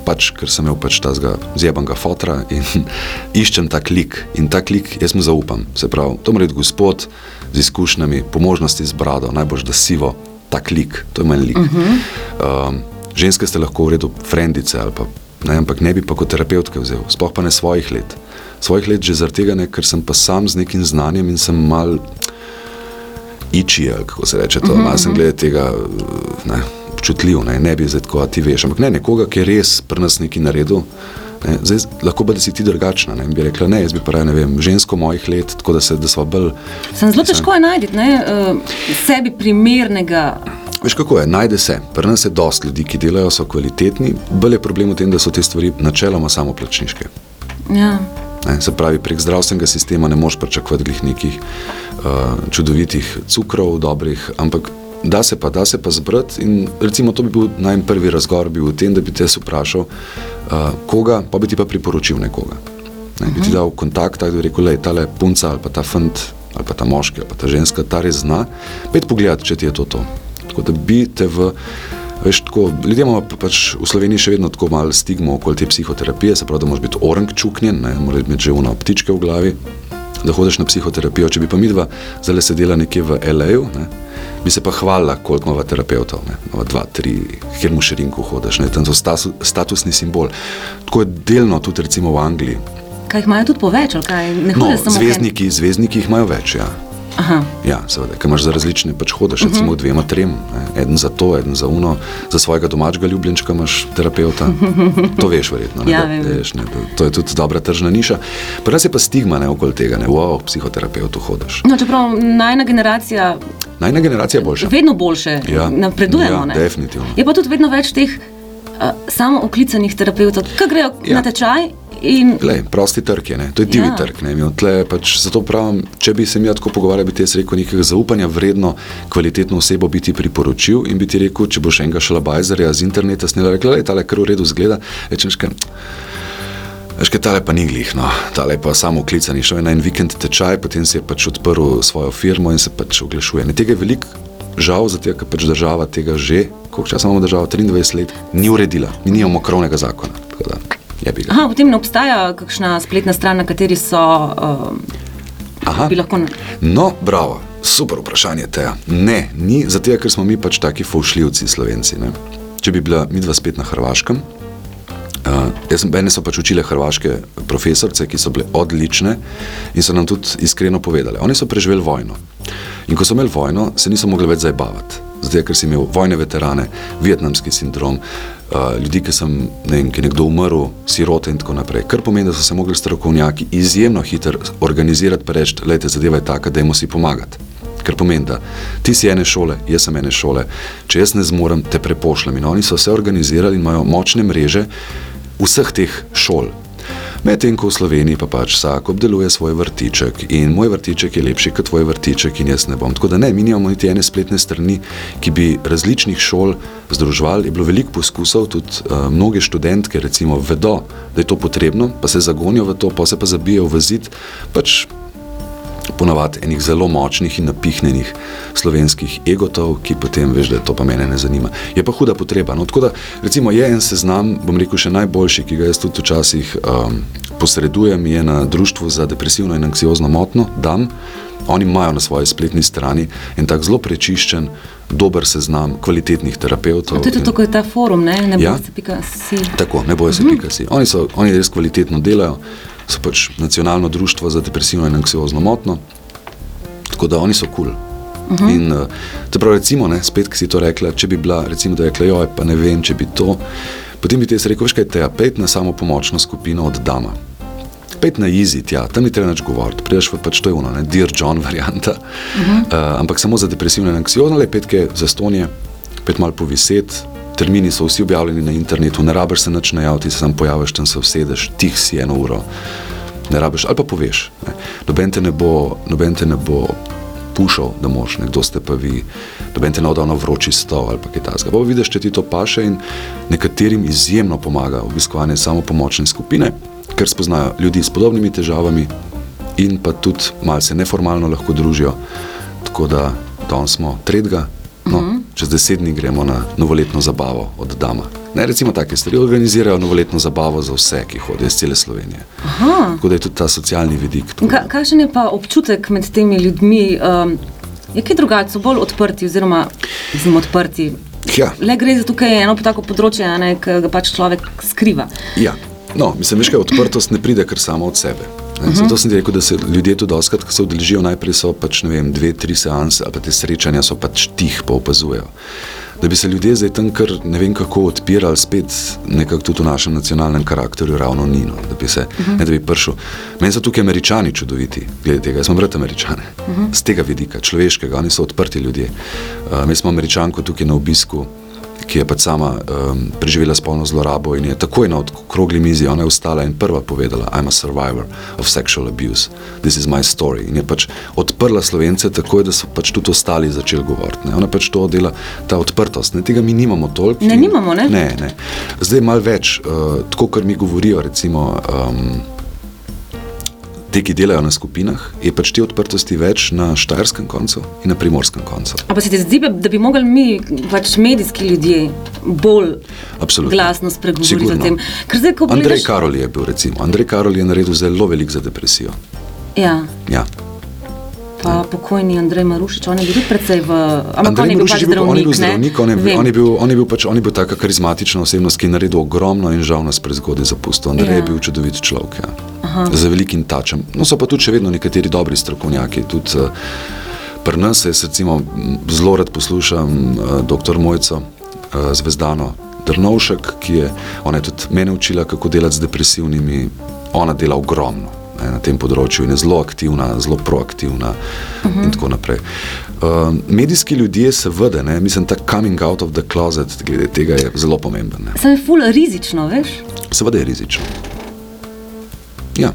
Pač, ker sem imel pač ta zjebanga fotra in iščem ta klik. In ta klik jaz mu zaupam. Se pravi, to mora biti gospod z izkušnjami, po možnosti z brado, najbolj da sivo, tak lik, to je meni lik. Uh -huh. um, ženske ste lahko v redu, frendice ali pa ne, ampak ne bi pa kot terapeutke vzel, sploh pa ne svojih let. Svojih let že zaradi tega, ne, ker sem pa sam z nekim znanjem in sem mal. iči, kako se reče. To. Uh -huh. Jaz sem glede tega ne, občutljiv, ne, ne bi zdaj tako ti veš. Ampak ne, nekoga, ki je res pri nas nekaj naredil. Ne, zdaj, lahko pa da si ti drugačna. Ne, bi rekla, ne, jaz bi pa raje, ne vem, žensko mojih let, tako da se da smo bolj. Sem zelo težko je najti uh, sebi primernega. Veš kako je, najde se. Pri nas je dosti ljudi, ki delajo, so kvalitetni, bolj je problem v tem, da so te stvari načeloma samo plačniške. Ja. Ne, se pravi, prek zdravstvenega sistema ne moš pričakovati nekih uh, čudovitih cukrov, dobrih, ampak da se pa, da se pa zbrati. In recimo to bi bil najmen prvi razgovor, bi bil v tem, da bi te vprašal, uh, koga, pa bi ti pa priporočil nekoga. Ne, bi ti dal kontakt, da bi rekel, da je ta le punca ali pa ta fant ali pa ta moški ali pa ta ženska, ta res zna, pet pogled, če ti je to to. Tako da bi te v. Veš, tako, ljudje imamo pač v Sloveniji še vedno tako malo stigmo okoli te psihoterapije, se pravi, da moraš biti orang čuknjen, ne moraš imeti že uno ptičke v glavi, da hodiš na psihoterapijo. Če bi pa mi dva zdaj sedela nekje v L.A.U., bi se pa hvalila, koliko imamo terapeutov, ne, imamo dva, tri, kjer mu še rinko hodiš, ne, tam so status, statusni simbol. Tako je delno tudi recimo v Angliji. Kaj jih imajo tudi poveč, ali kaj? Ne No, hodijo samo zvezdniki, zvezdniki jih imajo več, ja. Aha. Ja, seveda, ker imaš za različne, pač hodiš, Mhm. recimo, dvema, trem, ne. eden za to, eden za uno, za svojega domačega ljubljenčka imaš terapeuta. To veš, verjetno. Ne, Ja, da, veš, ne, to je tudi dobra tržna niša. Pri nas je pa stigma ne, okoli tega, ne, wow, psihoterapeutu hodiš. No, čeprav najna generacija Najna generacija je boljša. vedno boljše Ja. napredujemo. Ja, ne. definitivno. Je pa tudi vedno več teh uh, samo oklicanih terapeutov, ki grejo ja. Na tečaj in Glej, prosti trg je, ne? to je divji Ja. trg. Pač, zato pravim, če bi se mi tako pogovarjal, bi ti jaz rekel nekega zaupanja vredno, kvalitetno osebo bi ti priporočil in bi ti rekel, če boš enega šalabajzerja z interneta snela, rekla, da je tale kar v redu zgleda, rečeš, kaj. Veš, kaj tale pa ni glih, no, tale pa samo klicani, šel je na en vikend tečaj, potem si je pač odprl svojo firmo in se pač oglašuje. Ne, tega je veliko žal, zato ker pač država tega že, koliko časa imamo državo, 23 let, ni uredila, mi nimamo krovnega zakona. Aha, potem ne obstaja kakšna spletna stran, na kateri so. Uh, Aha. lahko. No, bravo, super vprašanje teja. Ne, ni zato, ker smo mi pač taki faušljivci, slovenci. Ne? Če bi bila midva spet na Hrvaškem, uh, jaz sem, mene so pač učile hrvaške profesorice, ki so bile odlične in so nam tudi iskreno povedale. Oni so preživeli vojno. In ko so imeli vojno, se niso mogli več zabavati. Zato, ker si imel vojne veterane, vietnamski sindrom, uh, ljudi, ki, sem, ne vem, ki je nekdo umrl, sirote in tako naprej. Kar pomeni, da so se mogli strokovnjaki izjemno hitro organizirati, pa reči, je zadeva je taka, da jim si pomagati. Ker pomeni, da ti si ene šole, jaz sem ene šole, če jaz ne zmorem, te prepošljem. In oni so se organizirali in imajo močne mreže vseh teh šol. Medtem ko v Sloveniji pa pač vsak obdeluje svoj vrtiček in moj vrtiček je lepši kot tvoj vrtiček in jaz ne bom. Tako da ne, mi nimamo niti ene spletne strani, ki bi različnih šol združevali. Je bilo veliko poskusov, tudi uh, mnoge študentke recimo vedo, da je to potrebno, pa se zagonijo v to, pa se pa zabijajo v zid. Pač ponavadi enih zelo močnih in napihnjenih slovenskih egotov, ki potem veš, da to pa mene ne zanima. Je pa huda potreba. No, tako da, recimo, je en seznam, bom rekel, še najboljši, ki ga jaz tudi včasih um, posredujem, je na Društvu za depresivno in anksiozno motno, DAM. Oni imajo na svoji spletni strani en tak zelo prečiščen, dober seznam kvalitetnih terapeutov. To je tudi tako, je ta forum, ne, ne Ja. boste pika si. Tako, ne bojo se mm. pikasi. Oni, so, oni res kvalitetno delajo, so pač nacionalno društvo za depresivno in anksiozno motno, tako da oni so kul. Cool. Uh -huh. In te pravi, recimo, ne, spet, ki si to rekla, če bi bila, recimo, da je rekla, joj, pa ne vem, če bi to, potem bi ti jaz rekel, veš kaj, te pet na samo pomočno skupino od Dama. Pet na easy, tja, tam ni treba nič govoriti, prideš v pač to je ono, ne, Dear John varianta, uh -huh. uh, ampak samo za depresivno in anksiozno, le petke za stonje, pet mal poviset, termini so vsi objavljeni na internetu, ne rabiš se nič najaviti, se sam pojaviš, tam se usedeš, tih si eno uro, ne rabiš, ali pa poveš. Ne. Noben te ne bo, noben te ne bo pušal, da moš, nekdo ste pa vi, noben te ne bo dal na vroči stol ali pa kaj takega. Pa vidiš, če ti to paše in nekaterim izjemno pomaga obiskovanje samo pomočne skupine, ker spoznajo ljudi s podobnimi težavami in pa tudi malce neformalno lahko družijo. Tako da danes smo tretjega, no, uh -huh. Čez deset dni gremo na novoletno zabavo od Dama. Ne, recimo take stvari organizirajo novoletno zabavo za vse, ki hodijo iz cele Slovenije. Aha. Tako da je tudi ta socialni vidik. Ka, kakšen je pa občutek med temi ljudmi? Um, je kaj drugače, so bolj odprti, oziroma zim odprti. Ja, Le gre za tukaj eno tako področje, ki ga pač človek skriva. ja. No, mislim, veš, kaj odprtost ne pride kar samo od sebe. Uh -huh. Zato sem rekel, da se ljudje tudi doskrat, ko se udeležijo, najprej so pač ne vem, dve, tri seanse ali pa te srečanja so pač tih, pa opazujejo. Da bi se ljudje zdaj tam kar ne vem kako odpirali, spet nekako tudi v našem nacionalnem karakterju, ravno nino, da bi se, uh -huh. ne da bi prišel. Meni so tukaj američani čudoviti, glede tega, jaz sem brat američane, uh -huh. z tega vidika, človeškega, oni so odprti ljudje. Uh, mi smo američanko tukaj na obisku ki je pač sama um, preživela spolno zlorabo in je takoj na okrogli mizi, ona je vstala in prva povedala: I'm a survivor of sexual abuse, this is my story. In je pač odprla slovence takoj, da so pač tudi ostali začeli govoriti. Ne. Ona pač to dela, ta odprtost. Ne. Tega mi nimamo toliko. Ne, nimamo, ne? Ne, ne. Zdaj malo več, uh, tako kar mi govorijo, recimo. Um, Te, ki delajo na skupinah, je pač te odprtosti več na štajerskem koncu in na primorskem koncu. Ampak se ti zdi, da bi mogli mi, pač medijski ljudje, bolj Absolutno. glasno spregovoriti o tem? Zdaj, Andrej gledaš... Karol je bil, recimo, Andrej Karol je naredil zelo veliko za depresijo. Ja. ja pa ja. pokojni Andrej Marušič, on je bil tudi precej v. Ampak on je bil pač zdravnik. On je bil zdravnik, on je, on je bil, on je bil pač, on je bil taka karizmatična osebnost, ki je naredil ogromno in žal nas prezgodaj zapustil. Andrej ja. je bil čudovit človek, ja. Z velikim tačem. No, so pa tudi še vedno nekateri dobri strokovnjaki. Tudi, uh, Pri nas je recimo, zelo rad poslušam uh, dr. Mojco uh, Zvezdano Drnovšek, ki je, je tudi mene učila, kako delati z depresivnimi. Ona dela ogromno ne, na tem področju in je zelo aktivna, zelo proaktivna uh -huh. in mhm. tako naprej. Uh, medijski ljudje, seveda, ne, mislim, ta coming out of the closet glede tega je zelo pomemben. Se je ful rizično, veš? Seveda je rizično. Ja.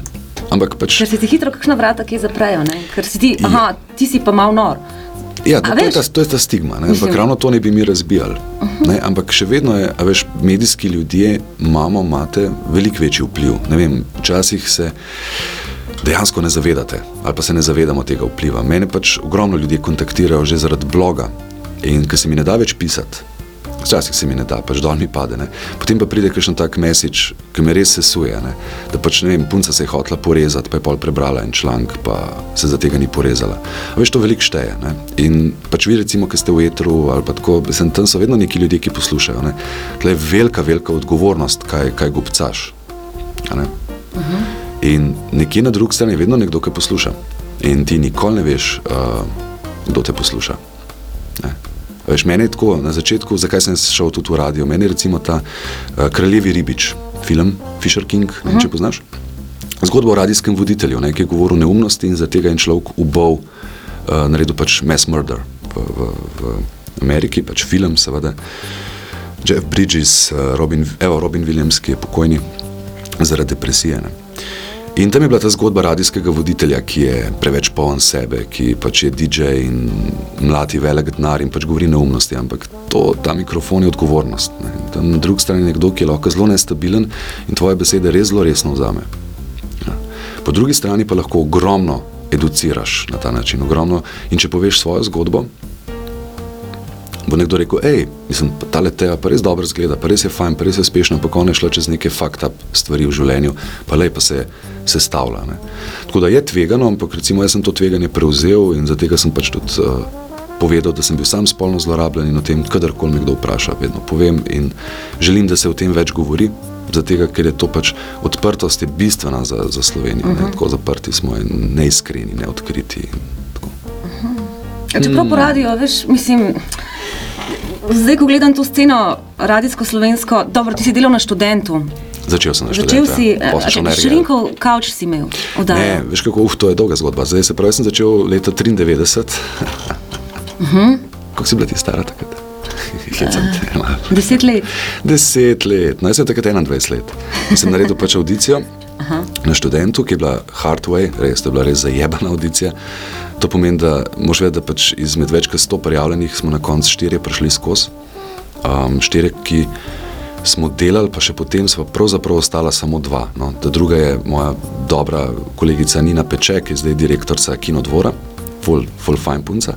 Ampak pač. Ker si ti hitro kakšna vrata, ki zaprejo, ne? ker si ti, aha, ja. ti si pa mal nor. Ja, to, to, je ta, to je ta stigma, ampak ravno to ne bi mi razbijali. Uh -huh. ne, ampak še vedno je, veš, medijski ljudje imamo, imate veliko večji vpliv. Vem, včasih se dejansko ne zavedate ali pa se ne zavedamo tega vpliva. Mene pač ogromno ljudi kontaktirajo že zaradi bloga in ker se mi ne da več pisati. Včasih se mi ne da, pač dol mi pade. Ne. Potem pa pride kakšen tak mesič, ki me res sesuje. Ne. Da pač ne vem, punca se je hotela porezati, pa je pol prebrala en članek, pa se za tega ni porezala. A veš, to veliko šteje. Ne. In pač vi, recimo, ki ste v etru ali pa tako, sem tam so vedno neki ljudje, ki poslušajo. To je velika, velika odgovornost, kaj, kaj gobcaš. Uh -huh. In nekje na drugi strani je vedno nekdo, ki posluša. In ti nikoli ne veš, uh, kdo te posluša. Ne. Veš, meni je tako na začetku, zakaj sem šel tudi v radio. Meni je recimo ta uh, Kraljevi ribič, film Fisher King, uh -huh. če poznaš. Zgodba o radijskem voditelju, ne, ki je govoril neumnosti in zato je človek ubol, uh, naredil pač mass murder v, v, v Ameriki, pač film, seveda. Jeff Bridges, uh, Robin, evo, Robin Williams, ki je pokojni zaradi depresije. Ne. In tam je bila ta zgodba radijskega voditelja, ki je preveč poln sebe, ki pač je DJ in mlati velik denar in pač govori neumnosti, ampak to, ta mikrofon je odgovornost. Na drugi strani je nekdo, ki je lahko zelo nestabilen in tvoje besede res zelo resno vzame. Ja. Po drugi strani pa lahko ogromno educiraš na ta način, ogromno. In če poveš svojo zgodbo, bo nekdo rekel, hej, mislim, ta leteja pa res dobro zgleda, pa res je fajn, pa res je uspešna, pa konec šla čez neke fakta stvari v življenju, pa lepo se je stavila. Tako da je tvegano, ampak recimo jaz sem to tveganje prevzel in zato sem pač tudi uh, povedal, da sem bil sam spolno zlorabljen in o tem, kadarkoli me kdo vpraša, vedno povem in želim, da se o tem več govori. Zato, ker je to pač odprtost, je bistvena za, za Slovenijo. Uh -huh. Tako zaprti smo in neiskreni, neodkriti. Uh -huh. Čeprav po radiju, veš, mislim. Zdaj, ko gledam to sceno, radijsko-slovensko, dobro, ti si delal na študentu. Začel sem na študentu. Začel si, ja. širinkov kauč si imel. Ne, veš kako, uf, to je dolga zgodba. Zdaj se pravi, sem začel leta 93. uh -huh. Kako si bila ti stara takrat? Uh, deset let. Deset let, no, jaz sem takrat 21 let. Sem naredil pač audicijo Aha. na študentu, ki je bila Hardway, res, to je bila res zajebana audicija. To pomeni, da moš vedeti, da pač izmed več kot sto prijavljenih smo na koncu štirje prišli skozi. Um, štirje, ki smo delali, pa še potem smo pravzaprav ostala samo dva. No. Druga je moja dobra kolegica Nina Peček, ki je zdaj direktorica Kinodvora, full, full fine punca.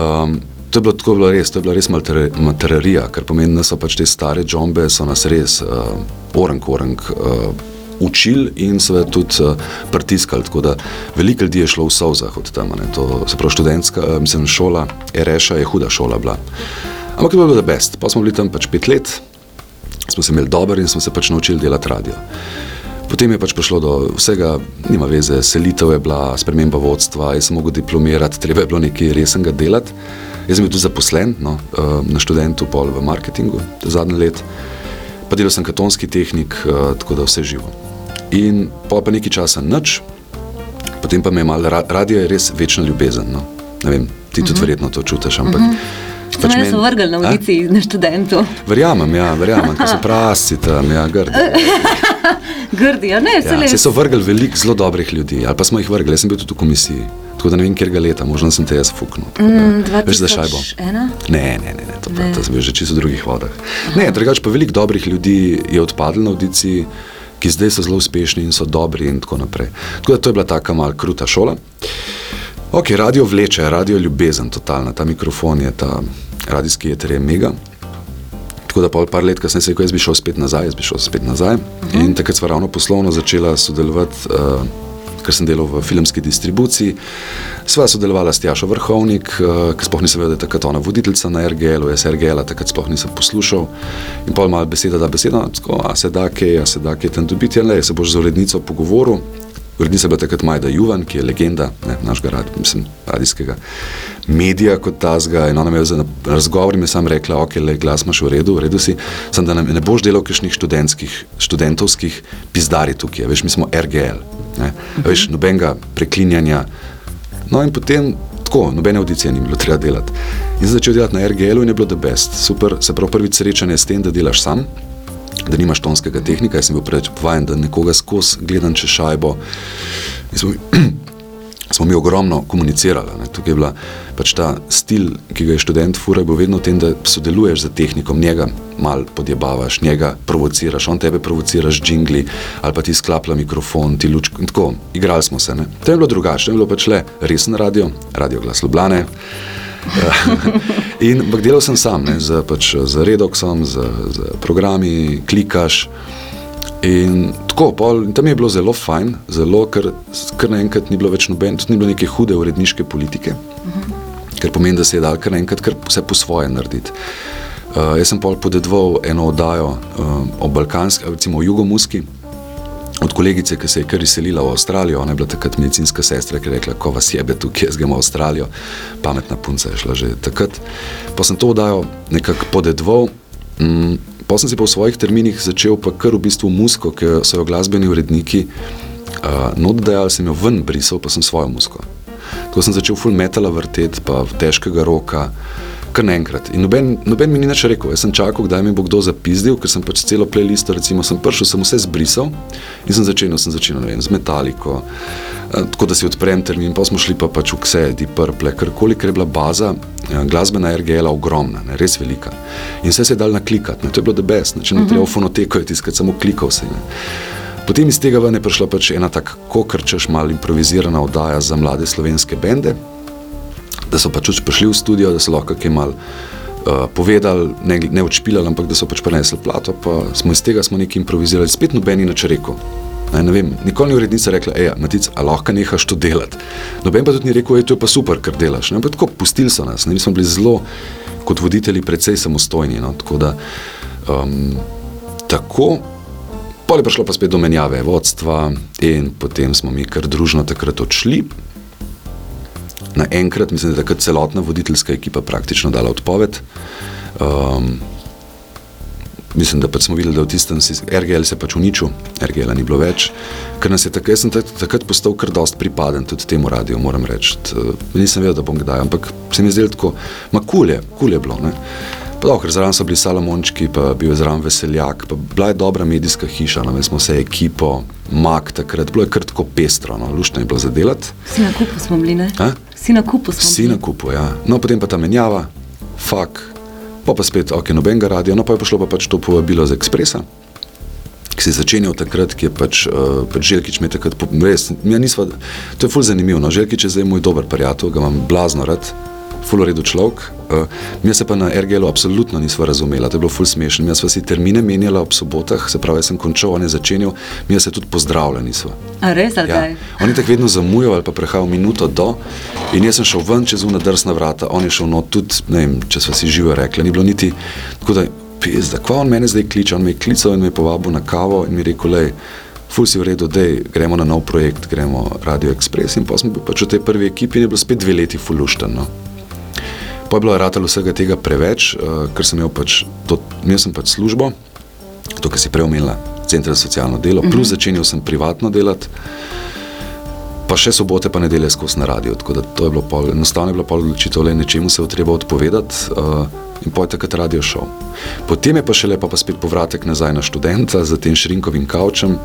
Um, to je bilo tako bilo res, to je bila res materija, ker pomeni, da so pač te stare džombe, so nas res uh, orang, orang. Uh, učili in seveda tudi uh, pritiskali. Tako da veliko ljudi je šlo v sozah od tam. Ne. To se pravi, študentska, uh, mislim, šola, Ereša je huda šola bila. Ampak je bilo da best. Pa smo bili tam pač pet let, smo se imeli dobro in smo se pač naučili delati radio. Potem je pač prišlo do vsega, nima veze, selitev je bila, sprememba vodstva, jaz sem mogel diplomirati, treba je bilo nekaj resnega delati. Jaz sem bil tudi zaposlen no, eh, na študentu, pol v marketingu, zadnji let, pa delal sem katonski tehnik, eh, tako da vse živo. In pa pa nekaj časa nič, potem pa me je malo, radio je res večna ljubezen. No. Ne vem, ti tudi uh mhm. -huh. verjetno to čutiš, ampak. Uh -huh. Pač meni so vrgli na ulici na študentu. Verjamem, ja, verjamem, da so prasti tam, ja, grdi. grdi, ja, ne, ja, se so vrgli veliko zelo dobrih ljudi, ali pa smo jih vrgli, jaz sem bil tudi v komisiji. Tako da ne vem, kjer ga leta, možno sem te jaz fuknil. Mm, Veš, da šajbo. Ena? Ne, ne, ne, ne to, ne. to sem bil že čisto v drugih vodah. Aha. Ne, drugač pa veliko dobrih ljudi je odpadlo na audiciji, ki zdaj so zelo uspešni in so dobri in tako naprej. Tako da to je bila taka malce kruta šola. Ok, radio vleče, radio ljubezen, totalna, ta mikrofon je, ta radijski je terem mega. Tako da pol par let, ko sem se rekel, jaz bi šel spet nazaj, jaz bi šel spet nazaj. Uh mhm. -huh. In takrat smo ravno poslovno začela sodelovati, uh, ker sem delal v filmski distribuciji. Sva sodelovala s Tjašo Vrhovnik, uh, ki sploh nisem vedel, da je takrat ona voditeljica na RGL-u, jaz RGL-a takrat sploh nisem poslušal. In pol malo beseda da beseda, tako, a se da kaj, a se da kaj tam dobiti, ja, le, se boš z urednico pogovoril. Urednica je bila takrat Majda Juvan, ki je legenda ne, našega rad, mislim, radijskega medija kot tazga. In ona mi je za razgovor mi sam rekla, ok, le glas imaš v redu, v redu si, sem da ne boš delal kakšnih študentskih, študentovskih pizdari tukaj, veš, mi smo RGL, ne, veš, nobenega preklinjanja. No in potem tako, nobene audicije ni bilo treba delati. In začel delati na RGL-u in je bilo the best, super, se pravi prvič srečanje s tem, da delaš sam da nimaš tonskega tehnika. Jaz sem bil preveč vajen, da nekoga skozi gledam čez šajbo. Smo, smo mi ogromno komunicirali. Ne. Tukaj je bila pač ta stil, ki ga je študent fura, je bil vedno v tem, da sodeluješ z tehnikom, njega mal podjebavaš, njega provociraš, on tebe provociraš džingli ali pa ti sklapla mikrofon, ti luč. Tako, igrali smo se. Ne. To je bilo drugače, to je bilo pač le resen radio, radio glas Ljubljane. in delal sem sam, ne, z, pač, z Redoxom, z, z programi, klikaš. In tako, pol, in tam je bilo zelo fajn, zelo, ker, ker naenkrat ni bilo več noben, tudi ni bilo neke hude uredniške politike, uh -huh. ker pomeni, da se je dal kar naenkrat vse po svoje narediti. Uh, jaz sem pol podedoval eno oddajo uh, o balkanski, recimo o jugomuski, od kolegice, ki se je kar izselila v Avstralijo, ona je bila takrat medicinska sestra, ki je rekla, ko vas jebe tukaj, jaz grem v Avstralijo, pametna punca je šla že takrat. Pa sem to oddajo nekako podedval, mm, pa sem si pa v svojih terminih začel pa kar v bistvu musko, ki so jo glasbeni uredniki uh, notdajali, sem jo ven brisal, pa sem svojo musko. Tako sem začel full metala vrteti, pa težkega roka, kar naenkrat. In noben, noben mi ni nič rekel, jaz sem čakal, kdaj mi bo kdo zapizdil, ker sem pač celo playlisto, recimo, sem prišel, sem vse zbrisal in sem začel, sem začel, ne vem, z metaliko, eh, tako da si odprem termin, pa smo šli pa pač v kse, di prple, ker koliko je bila baza, eh, glasbena RGL ogromna, ne, res velika. In vse se je dal naklikati, ne, to je bilo ne, če ne uh -huh. treba fonoteko je tiskati, samo klikal se. Ne. Potem iz tega ven je prišla pač ena tako, kot češ, malo improvizirana oddaja za mlade slovenske bende da so pač prišli v studio, da so lahko kaj mal uh, povedali, ne, ne odšpilali, ampak da so pač prenesli plato. Pa smo iz tega smo nekaj improvizirali, spet nobeni nič rekel. Ne, ne vem, nikoli ni urednica rekla, hej, Matic, a lahko nehaš to delati. Noben pa tudi ni rekel, hej, to je pa super, kar delaš. Ne, tako pustili so nas, ne, mi smo bili zelo, kot voditelji, precej samostojni. No, tako da, um, tako, pol je prišlo pa spet do menjave vodstva in potem smo mi kar družno takrat odšli naenkrat, mislim, da je takrat celotna voditeljska ekipa praktično dala odpoved. Um, mislim, da pač smo videli, da v tistem RGL se pač uničil, RGL ni bilo več. Ker nas je tako, jaz sem takrat postal kar dost pripaden tudi temu radiju, moram reči. Nisem vedel, da bom kdaj, ampak se mi je zdelo tako, ma kul je, kul je bilo. Ne? Pa dobro, zraven so bili Salomončki, pa bil je zraven Veseljak, pa bila je dobra medijska hiša, no, smo se ekipo, mak takrat, bilo je kar tako pestro, no, luštno je bilo zadelati. Vsi na kupu smo bili, ne? A? Vsi na kupu smo bili. na kupu, ja. No, potem pa ta menjava, fak, pa pa spet, ok, nobenega radia, no pa je prišlo pa pač to povabilo z Ekspresa, ki se je začenjal takrat, ki je pač, uh, pač Željkič me takrat, res, ja nisva, to je ful zanimivo, no, Željkič je zdaj moj dober prijatelj, ga imam blazno rad, fuloredu človek. Uh, mi se pa na RGL-u absolutno nismo razumeli, to je bilo ful smešno. Mi smo si termine menjali ob sobotah, se pravi, jaz sem končal, on je začenjal, mi se tudi pozdravljali. A res, ali ja. kaj? Oni tako vedno zamujajo ali pa prehajal minuto do. In jaz sem šel ven čez una drsna vrata, on je šel not tudi, ne vem, če smo si živo rekli, ni bilo niti. Tako da, pizda, kva on mene zdaj kliče, on me je klical in me je povabil na kavo in mi rekel, lej, ful si v redu, da gremo na nov projekt, gremo Radio Express in pa smo bili pač v tej prvi ekipi in je bilo spet dve leti fulušten. Pa je bilo ratalo vsega tega preveč, uh, ker sem imel pač, to, imel sem pač službo, to, kar si prej omenila, center za socialno delo, mm -hmm. plus začenjal sem privatno delati pa še sobote, pa nedelje skozi na radio. Tako da to je bilo pol, enostavno je bilo pol odločitev, le nečemu se je treba odpovedati uh, in pojte takrat radio šel. Potem je pa še lepa pa spet povratek nazaj na študenta z tem šrinkovim kavčem.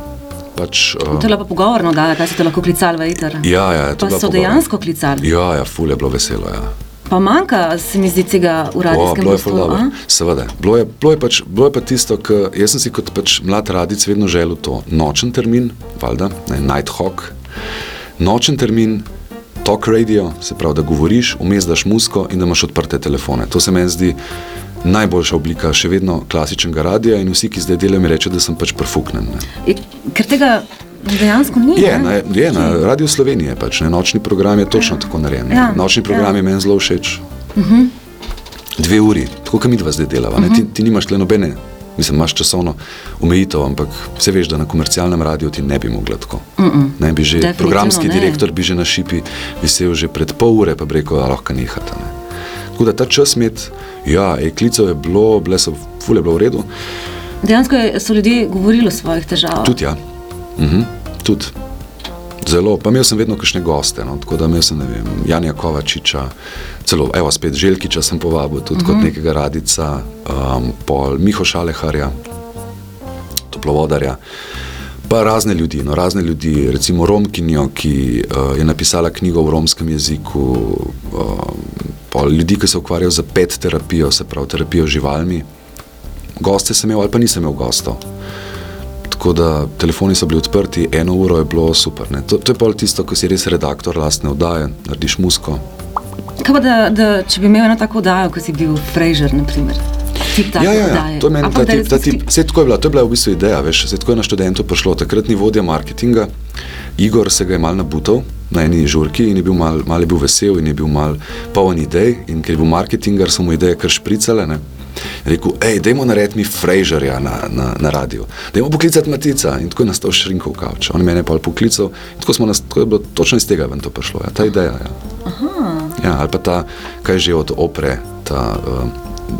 Pač, uh, to je lepo pogovorno, da kaj ste lahko klicali v eter. Ja, ja, pa so dejansko klicali. Ja, ja, ful je bilo veselo. Ja. Pa manjka, se mi zdi, tega uradnega prostora. Seveda, bilo je, bilo, je pač, bilo je pa tisto, kar jaz sem si kot pač mlad radic vedno želel to. Nočen termin, valjda, ne, night hawk nočen termin, talk radio, se pravi, da govoriš, vmes daš musko in da imaš odprte telefone. To se meni zdi najboljša oblika še vedno klasičnega radia in vsi, ki zdaj delajo, mi rečejo, da sem pač profuknen. Ker tega dejansko ni. Je, na, je na Radio Slovenije pač, ne, nočni program je točno tako narejen. Ja. Nočni program ja. je meni zelo všeč. Uh mhm. -huh. Dve uri, tako kot mi dva zdaj delava. Uh -huh. ti, ti nimaš le nobene Mislim, imaš časovno omejitev, ampak vse veš, da na komercialnem radiju ti ne bi mogla tako. Mm -mm. Ne bi že programski ne. direktor bi že na šipi visel že pred pol ure, pa bi rekel, da lahko nehata. Ne. Tako da ta čas med, ja, klicev je bilo, bile so, ful je bilo v redu. Dejansko so ljudje govorili o svojih težavah. Tudi ja. Mhm, tudi. Zelo, pa imel sem vedno kakšne goste, no, tako da imel sem, ne vem, Janja Kovačiča, celo, evo, spet Željkiča sem povabil, tudi uh -huh. kot mhm. nekega radica, um, pol Miho Šaleharja, toplovodarja, pa razne ljudi, no, razne ljudi, recimo Romkinjo, ki uh, je napisala knjigo v romskem jeziku, pol ljudi, ki se ukvarjajo z pet terapijo, se pravi terapijo živalmi, goste sem imel ali pa nisem imel gostov. Tako da telefoni so bili odprti, eno uro je bilo super. To, to je pa tisto, ko si res redaktor lastne oddaje, narediš musko. Kaj pa, da, da če bi imel eno tako oddajo, kot si bil Fraser, naprimer? Ja, ja, ja. To, meni, ta tip, ta tip, je bila, to je bila v bistvu ideja, veš, se tako je na študentu prišlo. Takratni vodja marketinga, Igor, se ga je mal nabutal na eni žurki in je bil mal, mal je bil vesel in je bil mal poln idej. In ker je bil marketingar, so mu ideje kar špricale. Ne? Rekel, hej, dajmo narediti mi Fraserja na, na, na radio, dajmo poklicati Matica in tako je nastal šrinkov kavč. On je mene pa poklical in tako, nas, tako je bilo točno iz tega ven to prišlo, ja, ta ideja. Ja. Ja, ali pa ta, kaj že od opre, ta uh,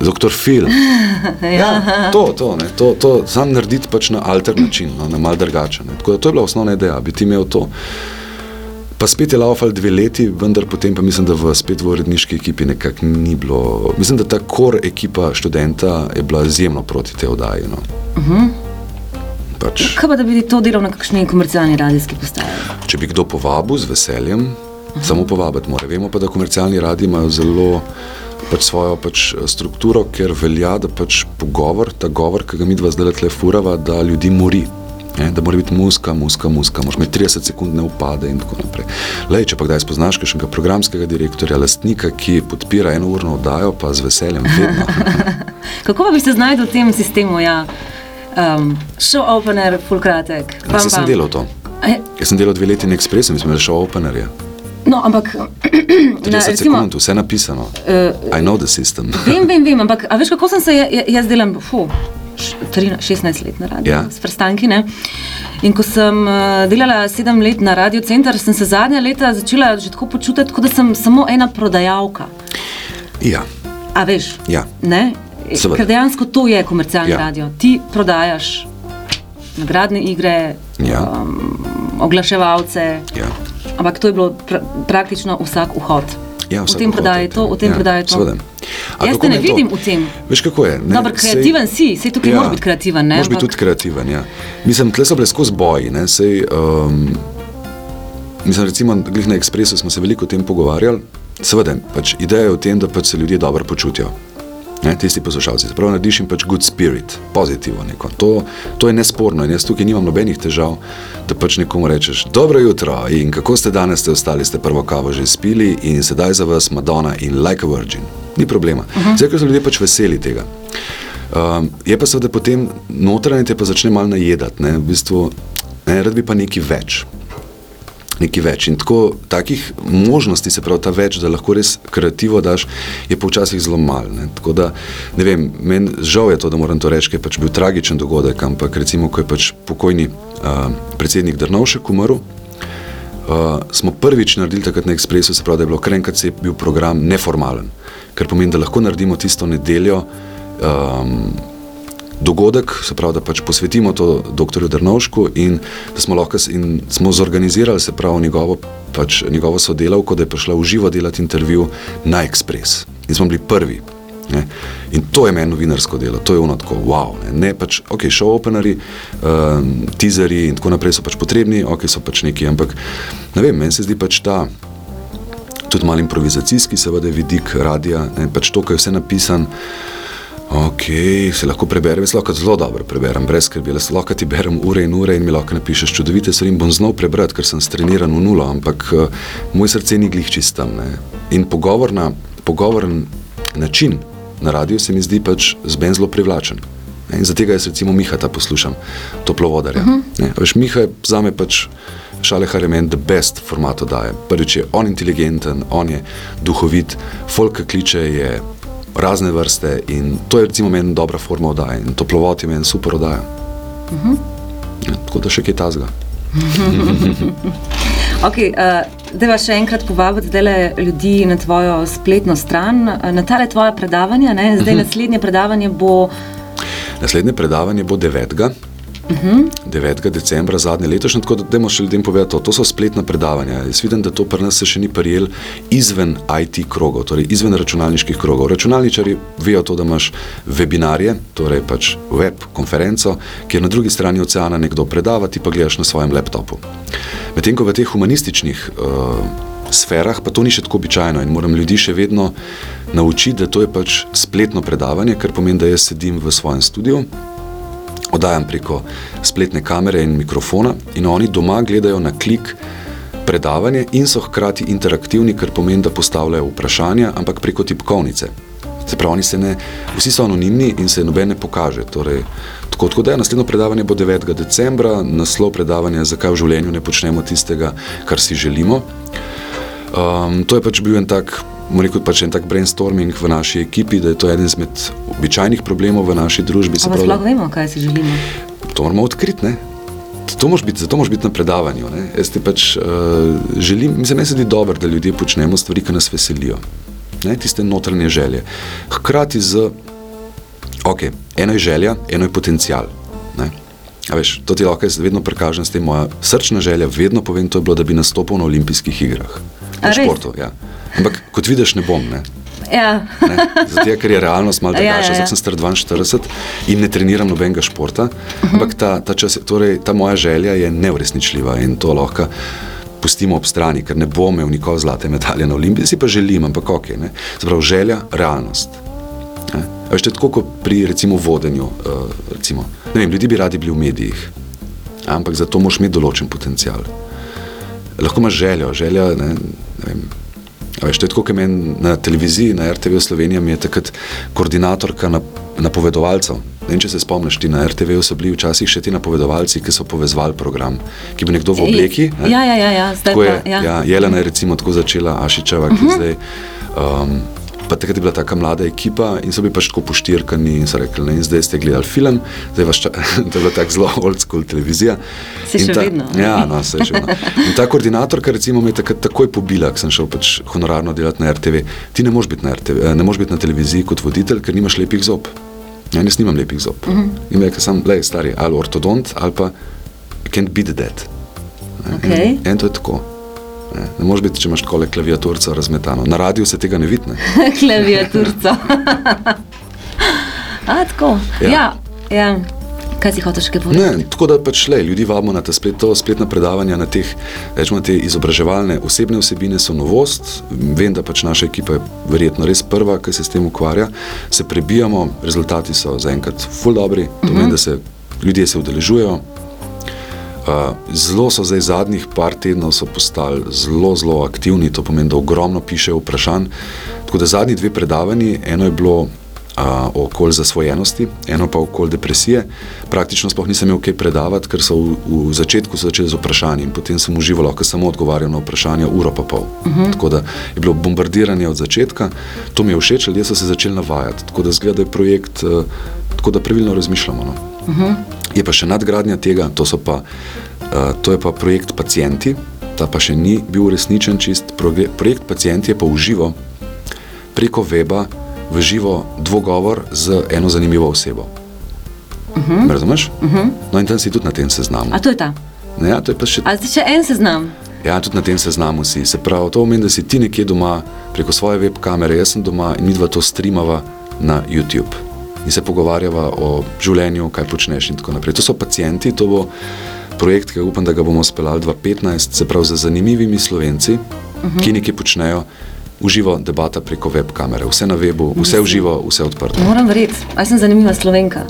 doktor Phil. ja. ja, to, to, ne, to, to sam narediti pač na alter način, no, na mal drugačen. Tako da to je bila osnovna ideja, bi ti imel to. Pa spet je laufal dve leti, vendar potem pa mislim, da v spet v uredniški ekipi nekako ni bilo. Mislim, da ta kor ekipa študenta je bila izjemno proti tej oddaji. No. Uh mhm. -huh. pač, Kaj pa da bi to delal na kakšni komercialni radijski postaji? Če bi kdo povabil z veseljem, uh mhm. -huh. samo povabiti mora. Vemo pa, da komercialni radiji imajo zelo pač svojo pač strukturo, ker velja, da pač pogovor, ta govor, ki ga mi dva zdaj le furava, da ljudi mori. Ne, da mora biti muska, muska, muska, moraš imeti 30 sekund ne upade in tako naprej. Lej, če pa kdaj spoznaš kakšnega programskega direktorja, lastnika, ki podpira eno urno oddajo, pa z veseljem vedno. Kako pa bi se znašel v tem sistemu? Ja? Um, show opener, full kratek. Bam, Jaz sem delal to. Jaz sem delal dve leti na Expressu, mislim, da je show opener. Ja. No, ampak 30 na, recimo, sekund, vse napisano. Uh, I know the system. vem, vem, vem, ampak veš, kako sem se jaz delal? 16 let na radiju, ja. s prstanki. Ne? In ko sem uh, delala sedem let na Radio Center, sem se zadnja leta začela že tako počutiti, kot da sem samo ena prodajalka. Ja. A veš? Ja. Ker dejansko to je komercialni ja. radio. Ti prodajaš nagradne igre, ja. um, oglaševalce. Ja. Ampak to je bilo pra praktično vsak vhod. Ja, v tem prodaji to, v tem ja, prodaji to. Seveda. Jaz te ne vidim to? v tem. Veš kako je? Ne, Dobar, kreativen sej, si, sej tukaj ja, moraš biti kreativen. Moraš biti tudi kreativen, ja. Mislim, tle so bile skozi boji, ne, sej, um, mislim, recimo, na Expressu smo se veliko o tem pogovarjali. Seveda, pač ideja je v tem, da pač se ljudje dobro počutijo. Ne, tisti poslušalci, pravi, narediš jim pač good spirit, pozitivno neko. To, to je nesporno in jaz tukaj nimam nobenih težav, da pač nekomu rečeš: Dobro jutro in kako ste danes, ste ostali, ste prvo kavo že spili in sedaj za vas Madonna in Like a Virgin. Ni problema. Uh -huh. Zdaj, ker so ljudje pač veseli tega. Um, je pa seveda potem notranje te pa začne malo najedati, ne, v bistvu, ne, rad bi pa nekaj več nekaj več. In tako takih možnosti, se pravi, ta več, da lahko res kreativo daš, je pa včasih zelo malo. Tako da, ne vem, meni žal je to, da moram to reči, ker je pač bil tragičen dogodek, ampak recimo, ko je pač pokojni uh, predsednik Drnovšek umrl, uh, smo prvič naredili takrat na Expressu, se pravi, da je bilo kar enkrat se je bil program neformalen, kar pomeni, da lahko naredimo tisto nedeljo. Um, Dogodek, se pravi, da pač posvetimo to dr. Drnovšku in da smo lahko in smo zorganizirali se pravi njegovo, pač, njegovo sodelavko, da je prišla v živo delati intervju na Express. In smo bili prvi. Ne? In to je meni novinarsko delo, to je ono tako, wow. Ne, ne pač, ok, show openeri, um, teaserji in tako naprej so pač potrebni, ok, so pač neki, ampak ne vem, meni se zdi pač ta tudi mal improvizacijski, seveda, vidik radia, ne, pač to, kar je vse napisano. Ok, se lahko preberem, jaz lahko zelo dobro preberem, brez skrbi. Jaz lahko ti berem ure in ure in mi lahko napišeš čudovite stvari in bom znal prebrati, ker sem streniran v nulo, ampak uh, moj srce ni glih čistam. Ne. In pogovorna, pogovoren način na radiju se mi zdi pač zben zelo privlačen. Ne. In zato jaz recimo Mihata poslušam, toplovodarja. Uh -huh. Veš, Miha je za me pač šale Haremen the best format oddaje. Prvič je on inteligenten, on je duhovit, folk kliče je razne vrste in to je recimo meni dobra forma oddaje in toplovod je meni super oddaja. Uh -huh. ja, tako da še kaj tazga. okay, uh, Deva še enkrat povabiti ljudi na tvojo spletno stran, na tale tvoje predavanje. Ne? Zdaj, uh -huh. naslednje predavanje bo. Naslednje predavanje bo 9. Uh -huh. 9. decembra zadnje letošnje, tako da dajmo še ljudem povedati, to, to so spletna predavanja. Jaz vidim, da to pri nas se še ni prijel izven IT krogov, torej izven računalniških krogov. Računalničari vejo to, da imaš webinarje, torej pač web konferenco, kjer na drugi strani oceana nekdo predava, ti pa gledaš na svojem laptopu. Medtem ko v teh humanističnih uh, sferah pa to ni še tako običajno in moram ljudi še vedno naučiti, da to je pač spletno predavanje, kar pomeni, da jaz sedim v svojem studiu oddajam preko spletne kamere in mikrofona, in oni doma gledajo na klik predavanje in so hkrati interaktivni, kar pomeni, da postavljajo vprašanja, ampak preko tipkovnice. Se pravi, se ne, vsi so anonimni in se noben ne pokaže. Torej, tako, tako da je naslednjo predavanje bo 9. decembra, naslov predavanja, zakaj v življenju ne počnemo tistega, kar si želimo. Um, to je pač bil en tak rekel, pač en tak brainstorming v naši ekipi, da je to eden izmed običajnih problemov v naši družbi. Ampak sploh vemo, kaj si želimo. To moramo odkriti. To biti, zato moraš biti na predavanju. Ne? Jaz ti pač uh, želim, mislim, da se zdi dobro, da ljudje počnemo stvari, ki nas veselijo. Ne? Tiste notranje želje. Hkrati z, ok, eno je želja, eno je potencial. Veš, to ti lahko jaz vedno prikažem s tem, moja srčna želja, vedno povem, to je bilo, da bi nastopil na olimpijskih igrah. Na športu, ja. Ampak kot vidiš, ne bom. Ne? Ja. Zato, ker je realnost malo drugačna. Ja, ja, ja. Jaz sem star 42 in ne treniram nobenega športa. Uh -huh. Ampak ta, ta, čas, torej, ta moja želja je neuresničljiva in to lahko pustimo ob strani, ker ne bom imel nikoli zlate medalje na olimpiji. Si pa želim, ampak ok. Zaprav želja, realnost. Veš, to je tako kot pri recimo, vodenju. Uh, recimo. Vem, ljudje bi radi bili v medijih, ampak za to moraš imeti določen potencial. Lahko imaš željo, želja. Ne, ne vem, Veš, to je tako, kot meni na televiziji, na RTV Slovenija, je takrat koordinatorka napovedovalcev. Ne vem, če se spomniš, ti na RTV so bili včasih še ti napovedovalci, ki so povezovali program, ki bi nekdo v obleki. Ne? Ja, ja, ja, ja, zdaj pa, ja. ja. Jelena je recimo tako začela, Ašičeva, ki uh mhm. -huh. zdaj. Um, Pa takrat je bila tako mlada ekipa in so bili pač tako poštirkani in so rekli, ne, zdaj ste gledali film, zdaj vaš čas, to je bila tako zelo old school televizija. Se še ta, vedno. Ja, no, se še vedno. In ta koordinatorka recimo me je takrat takoj pobila, ker sem šel pač honorarno delati na RTV. Ti ne moreš biti na, RTV, eh, ne moreš biti na televiziji kot voditelj, ker nimaš lepih zob. Ja, jaz nimam lepih zob. Uh -huh. In rekel sem, le, stari, ali ortodont, ali pa can't beat that. Okay. In, in to je tako. Ne, ne moreš biti, če imaš tako klaviaturco razmetano. Na radiju se tega ne vidi. klaviaturco. A, tako. Ja. Ja, ja. Kaj si hočeš kaj povedati? Tako da pač le, ljudi vabimo na ta splet, to spletna predavanja, na teh, rečemo, te izobraževalne osebne vsebine so novost. Vem, da pač naša ekipa je verjetno res prva, ki se s tem ukvarja. Se prebijamo, rezultati so zaenkrat ful dobri, to uh -huh. pomeni, da se ljudje se udeležujejo, Zelo so zdaj zadnjih par tednov postali zelo, zelo aktivni, to pomeni, da ogromno pišejo vprašanj. Tako da zadnji dve predavanji, eno je bilo a, o okolju zasvojenosti, eno pa o okolju depresije. Praktično sploh nisem imel kaj predavati, ker so v, v začetku začeli z vprašanji in potem sem užival, ker sem odgovarjal na vprašanja uro pa pol. Uh mhm. -huh. Tako da je bilo bombardiranje od začetka, to mi je všeč, ljudje so se začeli navajati. Tako da zgleda je projekt, tako da pravilno razmišljamo. No. Uh -huh. Je pa še nadgradnja tega, to, pa, uh, to je pa projekt Pacijenti, ta pa še ni bil uresničen čist. Projekt Pacijenti je pa uživo preko weba v živo dvogovor z eno zanimivo osebo. Uh -huh. Razumeš? Uh -huh. No, in tam si tudi na tem seznamu. A to je ta? Ne, ja, to je pa še. Ali še en seznam? Ja, tudi na tem seznamu si. Se pravi, to pomeni, da si ti nekje doma preko svoje web kamere, jaz sem doma in mi dva to streamava na YouTube. In se pogovarjava o življenju, kaj počneš in tako naprej. To so pacijenti, to bo projekt, ki upam, da ga bomo speljali 2015, se pravi za zanimivimi slovenci, uh -huh. ki nekaj počnejo. Uživo debata preko web kamere, vse na webu, vse uživo, vse odprto. Moram verjeti, ali sem zanimiva slovenka.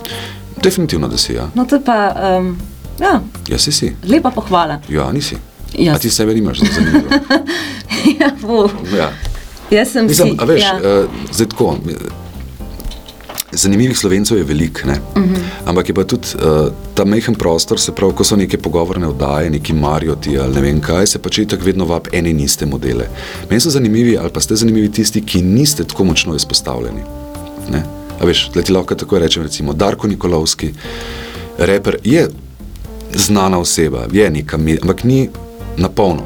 Definitivno, da si. Ja. No, to pa. Um, ja. ja, si si. Lepa pohvala. Ja, nisi. Ja. A ti sebe nimaš za zanimivo? ja, bo. Ja. Jaz sem Mislim, si. Veš, ja. uh, zdaj tako. Zanimivih slovencev je veliko, uh -huh. ampak je pa tudi uh, ta mehen prostor, se pravi, ko so neke pogovorne oddaje, neki Marioti ali ne vem kaj, se pač tako vedno vab ene in iste modele. Meni so zanimivi, ali pa ste zanimivi tisti, ki niste tako močno izpostavljeni. Ne? A veš, da ti lahko tako rečem, recimo Darko Nikolovski, reper, je znana oseba, je nekam, ampak ni na polno.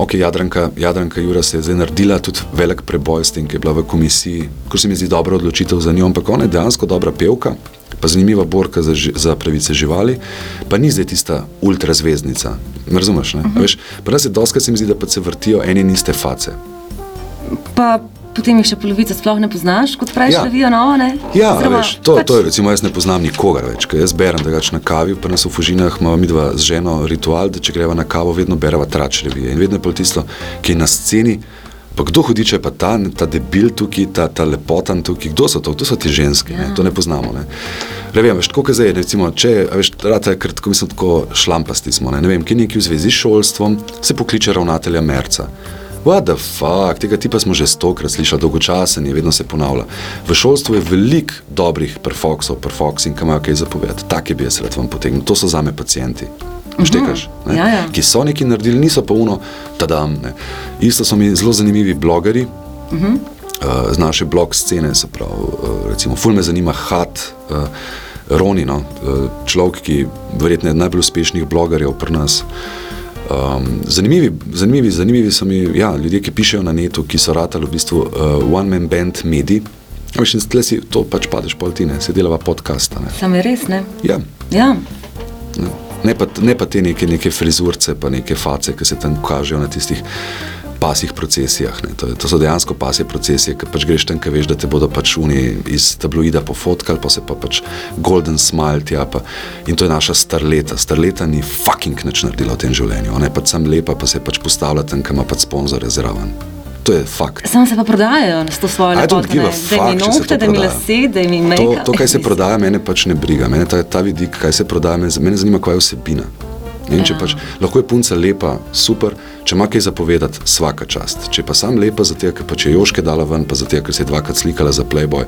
Ok, Jadranka, Jadranka Jura se je zdaj naredila tudi velik preboj s tem, ki je bila v komisiji, ko se mi zdi dobra odločitev za njo, ampak ona je dejansko dobra pevka, pa zanimiva borka za, za pravice živali, pa ni zdaj tista ultrazvezdnica. Razumeš? Uh -huh. Pri nas je dosti, se mi zdi, da pa se vrtijo ene in iste face. Pa potem jih še polovica sploh ne poznaš, kot praviš, Ja. da vijo novo. Ne? Ja, Oziroma, veš, to, pač- to je recimo, jaz ne poznam nikogar več, ker jaz berem drugače na kavi, pa nas v Fužinah imamo mi dva z ženo ritual, da če greva na kavo, vedno bereva trač revije in vedno je pa tisto, ki je na sceni. Pa kdo hudiče je pa ta, ta debil tukaj, ta, ta lepotan tukaj, kdo so to? To so ti ženski, ja. to ne poznamo. Ne? Revem, veš, tako kot zdaj, recimo, če, veš, rata je kratko, mislim, tako šlampasti smo, ne, ne vem, ki je neki v zvezi s šolstvom, se pokliče ravnatelja Merca. What the fuck, tega tipa smo že stokrat slišali, dolgočasen je, vedno se ponavlja. V šolstvu je veliko dobrih perfoksov, perfoksing, ki imajo kaj zapovedati. Take bi jaz rad vam potegnil, to so zame pacijenti. Štekaš, ne? Ja, ja. ki so nekaj naredili, niso pa uno, tadam. Ne. Isto so mi zelo zanimivi blogeri. Uh -huh. uh, z naše blog scene, se pravi, uh, recimo, ful me zanima Hat, uh, Roni, no, uh, človek, ki verjetno je najbolj uspešnih blogerjev pri nas. Um, zanimivi, zanimivi, zanimivi so mi ja, ljudje, ki pišejo na netu, ki so ratali v bistvu uh, one-man band mediji. Veš, in tle si to pač padeš poltine, se delava podcasta. Ne. Sam je res, ne? Ja, Ja. ne. Ne, pa, ne pa te neke, neke frizurce, pa neke face, ki se tam kažejo na tistih pasih procesijah. ne. To, je, to so dejansko pasje procesije, ki pač greš tam, ki veš, da te bodo pač uni iz tabloida pofotkali, pa se pa pač golden smile tja. Pa. In to je naša starleta. Starleta ni fucking nič naredila v tem življenju. Ona je pač sam lepa, pa se pač postavlja tam, kam ima pač sponzorje zraven. To je fakt. Sam se pa prodajajo s to svojo I don't lepoto. give a ne. Da mi nohte, to da mi lase, da mi To, make-up. to, kaj se prodaja, mene pač ne briga. Mene ta, ta vidik, kaj se prodaja, me, mene zanima, kaj je vsebina. In če Ja. pač, lahko je punca lepa, super, če ima kaj zapovedati, vsaka čast. Če pa sam lepa, zato ker pač je Joške dala ven, pa zato ker se je dvakrat slikala za Playboy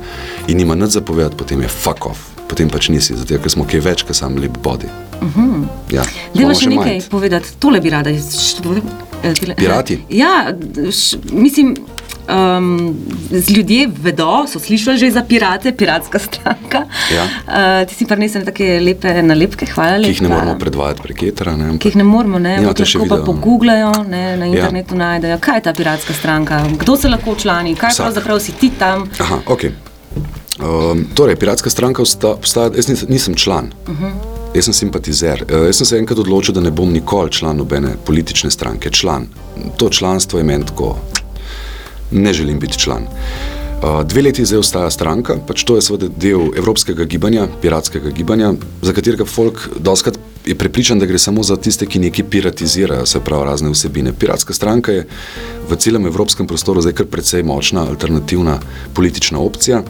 in nima nič zapovedati, potem je fuck off. Potem pač nisi, zato ker smo kaj več, kot sam lep body. Uh -huh. ja. Moramo še nekaj mind. povedati. Tole bi rada. iz- eh, tile- Pirati? Ja, š, mislim. Um, ljudje vedo, so slišali že za pirate, piratska stranka. Ja. Uh, ti si prinesel take lepe nalepke, hvala lepa. Ki jih ne moramo predvajati prek etera. Ne, Ki jih ne moramo, ne, še lahko pa no. pogooglajo, ne, na internetu ja. najdejo, kaj je ta piratska stranka, kdo se lahko člani, kaj Vsak. pravzaprav si ti tam. Aha, ok. Um, torej, piratska stranka obsta- obstaja, jaz nis- nisem član. Uh -huh. Jaz sem simpatizer. Uh, jaz sem se enkrat odločil, da ne bom nikoli član nobene politične stranke. Član. To članstvo je meni tako. Ne želim biti član. Dve leti zdaj ostaja stranka, pač to je seveda del evropskega gibanja, piratskega gibanja, za katerega folk doskrat je prepričan, da gre samo za tiste, ki nekaj piratizirajo, se pravi razne vsebine. Piratska stranka je v celem evropskem prostoru zdaj kar precej močna alternativna politična opcija,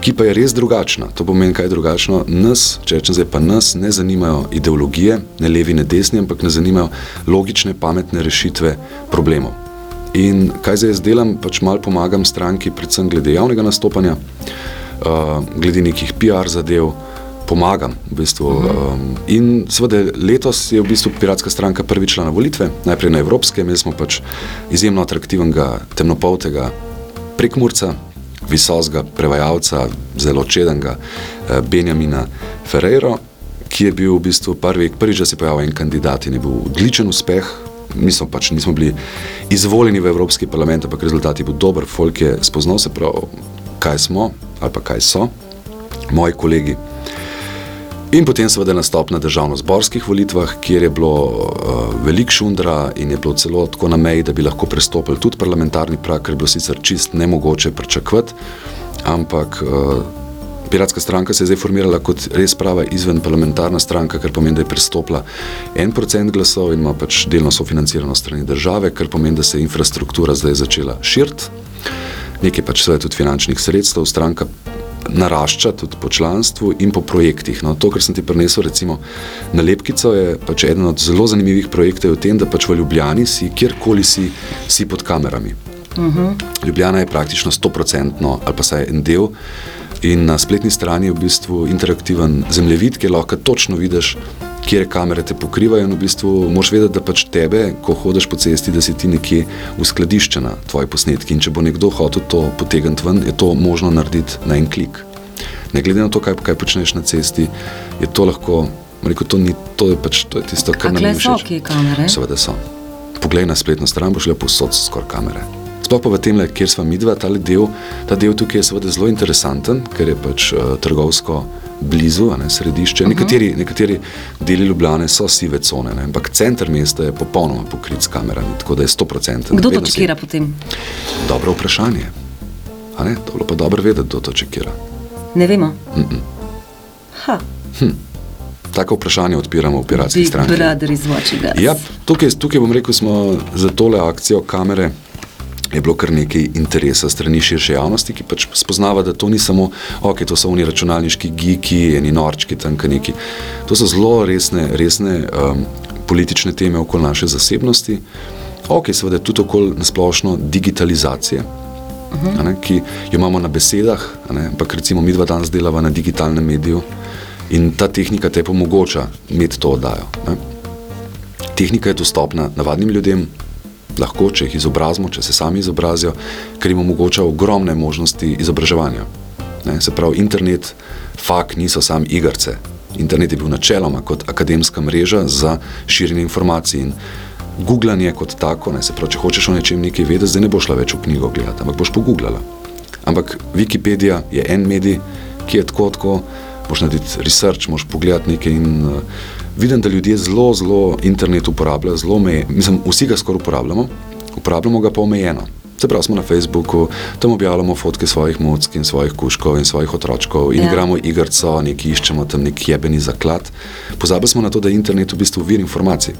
ki pa je res drugačna. To pomeni, kaj je drugačno. Nas, če rečem zdaj, pa nas ne zanimajo ideologije, ne levi, ne desni, ampak nas zanimajo logične, pametne rešitve problemov. In kaj zdaj jaz delam, pač malo pomagam stranki, predvsem glede javnega nastopanja, uh, glede nekih PR zadev, pomagam. V bistvu, um, in seveda letos je v bistvu Piratska stranka prvič šla na volitve, najprej na evropske, imeli smo pač izjemno atraktivnega, temnopoltega prekmurca, visokega prevajalca, zelo čedenga eh, Benjamina Ferreira, ki je bil v bistvu prvi, prvič, da se je pojavil en kandidat in je bil odličen uspeh. Mi smo pač nismo bili izvoljeni v Evropski parlament, ampak rezultat je bil dober, folk je spoznal se prav, kaj smo ali pa kaj so moji kolegi. In potem seveda nastop na državno-zborskih volitvah, kjer je bilo uh, veliko šundra in je bilo celo tako na meji, da bi lahko prestopili tudi parlamentarni prak, ker je bilo sicer čist nemogoče pričakovati. Ampak uh, Piratska stranka se je zdaj formirala kot res prava izven parlamentarna stranka, kar pomeni, da je prestopila en procent glasov in ima pač delno sofinancirano strani države, kar pomeni, da se je infrastruktura zdaj začela širiti. Nekaj pač seveda tudi finančnih sredstev, stranka narašča tudi po članstvu in po projektih. No, to, kar sem ti prinesel, recimo na Lepkico, je pač eden od zelo zanimivih projektov v tem, da pač v Ljubljani si, kjerkoli si, si pod kamerami. Uh mhm. -huh. Ljubljana je praktično 100% ali pa saj en del. In na spletni strani je v bistvu interaktiven zemljevid, ki lahko točno vidiš, kje kamere te pokrivajo. In v bistvu moraš vedeti, da pač tebe, ko hodiš po cesti, da si ti nekje uskladiščena, tvoji posnetki. In če bo nekdo hotel to potegniti ven, je to možno narediti na en klik. Ne glede na to, kaj, kaj počneš na cesti, je to lahko. Rekel, to, ni, to je pač to je tisto, kar nam je všeč. Seveda so. Poglej na spletno stran, boš le posod skoraj kamere. Sploh pa v tem, kjer smo mi dva, ta del, ta del tukaj je seveda zelo interesanten, ker je pač uh, trgovsko blizu, ne, središče. Mhm. Nekateri, nekateri deli Ljubljane so sive cone, ne, ampak center mesta je popolnoma pokrit s kamerami, tako da je 100%. Kdo to čekira potem? Dobro vprašanje. Ne, to je pa dobro vedeti, kdo to čekira. Ne vemo. Mm -mm. Hm. Tako vprašanje odpiramo v piratskih strankah. Ja, tukaj, tukaj bom rekel, smo za tole akcijo kamere je bilo kar nekaj interesa strani širše javnosti, ki pač spoznava, da to ni samo, ok, to so oni računalniški geeki, eni norčki, tam neki. To so zelo resne, resne um, politične teme okoli naše zasebnosti, ok, seveda tudi okoli nasplošno digitalizacije. Uh -huh. ne, ki jo imamo na besedah, ne, ampak recimo mi dva danes delava na digitalnem mediju in ta tehnika te omogoča imeti to oddajo. Ne. Tehnika je dostopna navadnim ljudem, lahko, če jih izobrazimo, če se sami izobrazijo, ker jim omogoča ogromne možnosti izobraževanja. Ne, se pravi, internet, fakt niso sami igrce. Internet je bil načeloma kot akademska mreža za širjenje informacij in googlanje kot tako. Ne, se pravi, če hočeš o nečem nekaj vedeti, zdaj ne boš šla več v knjigo gledati, ampak boš pogooglala. Ampak Wikipedia je en medij, ki je tako, tako, boš narediti research, moš pogledati nekaj in uh, vidim, da ljudje zelo, zelo internet uporabljajo, zelo me, mislim, vsi ga skoraj uporabljamo, uporabljamo ga pa omejeno. Se pravi, smo na Facebooku, tam objavljamo fotke svojih muck in svojih kuškov in svojih otročkov in ja. igramo igrico, nekaj iščemo tam nek jebeni zaklad. Pozabili smo na to, da je internet v bistvu vir informacij.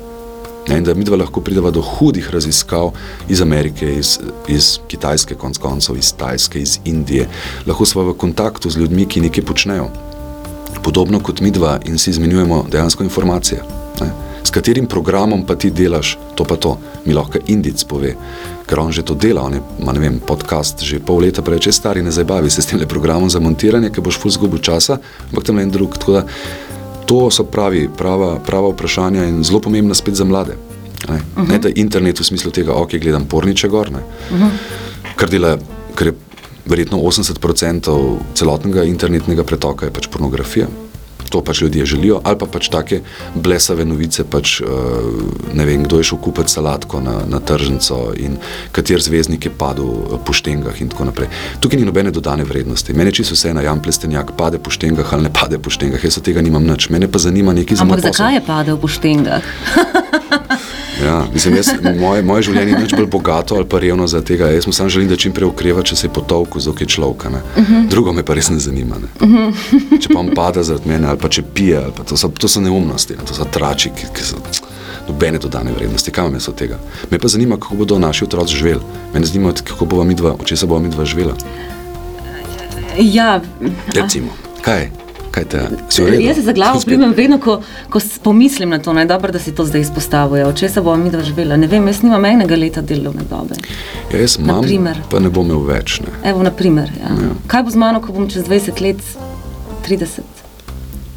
Ja, in da mi dva lahko prideva do hudih raziskav iz Amerike, iz, iz Kitajske, konc koncev, iz Tajske, iz Indije. Lahko smo v kontaktu z ljudmi, ki nekaj počnejo podobno kot mi dva in si izmenjujemo dejansko informacije. Ne? S katerim programom pa ti delaš, to pa to, mi lahko Indic pove, ker on že to dela, on ima vem, podcast že pol leta prej, če stari ne zabavi se s tem programom za montiranje, ker boš ful zgubil časa, ampak tam en drug. Da, to so pravi, prava, prava vprašanja in zelo pomembna spet za mlade. Ne, uh -huh. ne da internet v smislu tega, ok, gledam porniče gor, uh -huh. kar dela, kar je verjetno 80% celotnega internetnega pretoka je pač pornografija. To pač ljudje želijo, ali pa pač take blesave novice, pač, uh, ne vem, kdo je šel kupiti salatko na, na tržnico in kater zvezdnik je padel eh, po štengah in tako naprej. Tukaj ni nobene dodane vrednosti. Mene čisto vse na jam plestenjak, pade po štengah ali ne pade po štengah, jaz od tega nimam nič. Mene pa zanima nekaj za moj Ampak zakaj je padel po štengah? Ja, mislim, jaz, moje, moje življenje je več bolj bogato ali pa revno za tega. Jaz samo želim, da čim prej ukreva, če se je potovku z oke človeka. Uh mhm. -huh. Drugo me pa res ne zanima. Ne. Uh mhm. -huh. Če pa on pada zaradi mene ali pa če pije, pa to, so, to so neumnosti, ne. to so trači, ki, ki so nobene dodane vrednosti. Kaj me so tega? Me pa zanima, kako bodo naši otroci živeli. Mene zanima, kako bomo mi dva, če se bomo mi dva živela. Ja, recimo, kaj? Kaj te je? Jaz se za glavo primem vedno, ko, ko pomislim na to, je dobro, da si to zdaj izpostavljajo. Če se bomo mi doživeli, ne vem, jaz nimam enega leta delovne dobe. Ja, jaz imam, naprimer, pa ne bom imel več. Ne. Evo, naprimer, ja. Ja. Kaj bo z mano, ko bom čez 20 let, 30?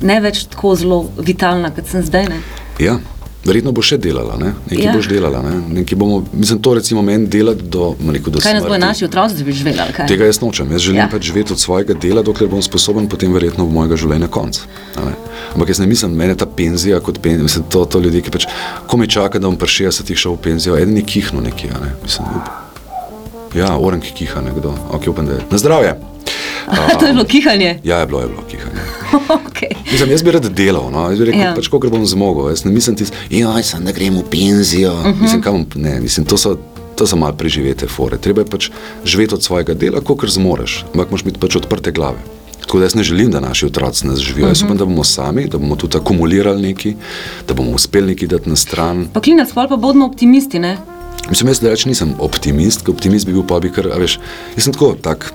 Ne več tako zelo vitalna, kot sem zdaj. Ne? Ja, Verjetno bo še delala, ne? nekaj Ja. boš delala. Ne? Nekaj bomo, mislim, to recimo meni delati do, bom rekel, do Kaj nas bodo naši otroci, živeli? Tega jaz nočem. Jaz želim Ja. pač živeti od svojega dela, dokler bom sposoben, potem verjetno v mojega življenja konc. Ampak jaz ne mislim, meni ta penzija kot penzija. Mislim, to, to ljudje, ki pač, ko me čaka, da bom pri 60 šel v penzijo, eden je kihnu nekje. Ne. Mislim, up. Ja, oren ki kiha nekdo. Ok, upam, da je. Na zdravje. to je bilo kihanje. Ja, je bilo, je bilo kihanje. okay. Mislim, jaz bi rad delal, no? jaz bi rekel, Ja. pač, koliko bom zmogel. Jaz ne mislim, tis, joj, sem, da grem v penzijo. Uh -huh. Mislim, kam, ne, mislim, to so, to so malo preživete fore. Treba je pač živeti od svojega dela, kolikor zmoreš, ampak moraš imeti pač odprte glave. Tako da jaz ne želim, da naši otroci nas živijo. Uh -huh. Jaz upam, da bomo sami, da bomo tudi akumulirali nekaj, da bomo uspeli nekaj dati na stran. Pa klinac, pol pa bodimo optimisti, ne? Mislim, jaz reč nisem optimist, ker optimist bi bil pa bi kar, veš, jaz sem tako tak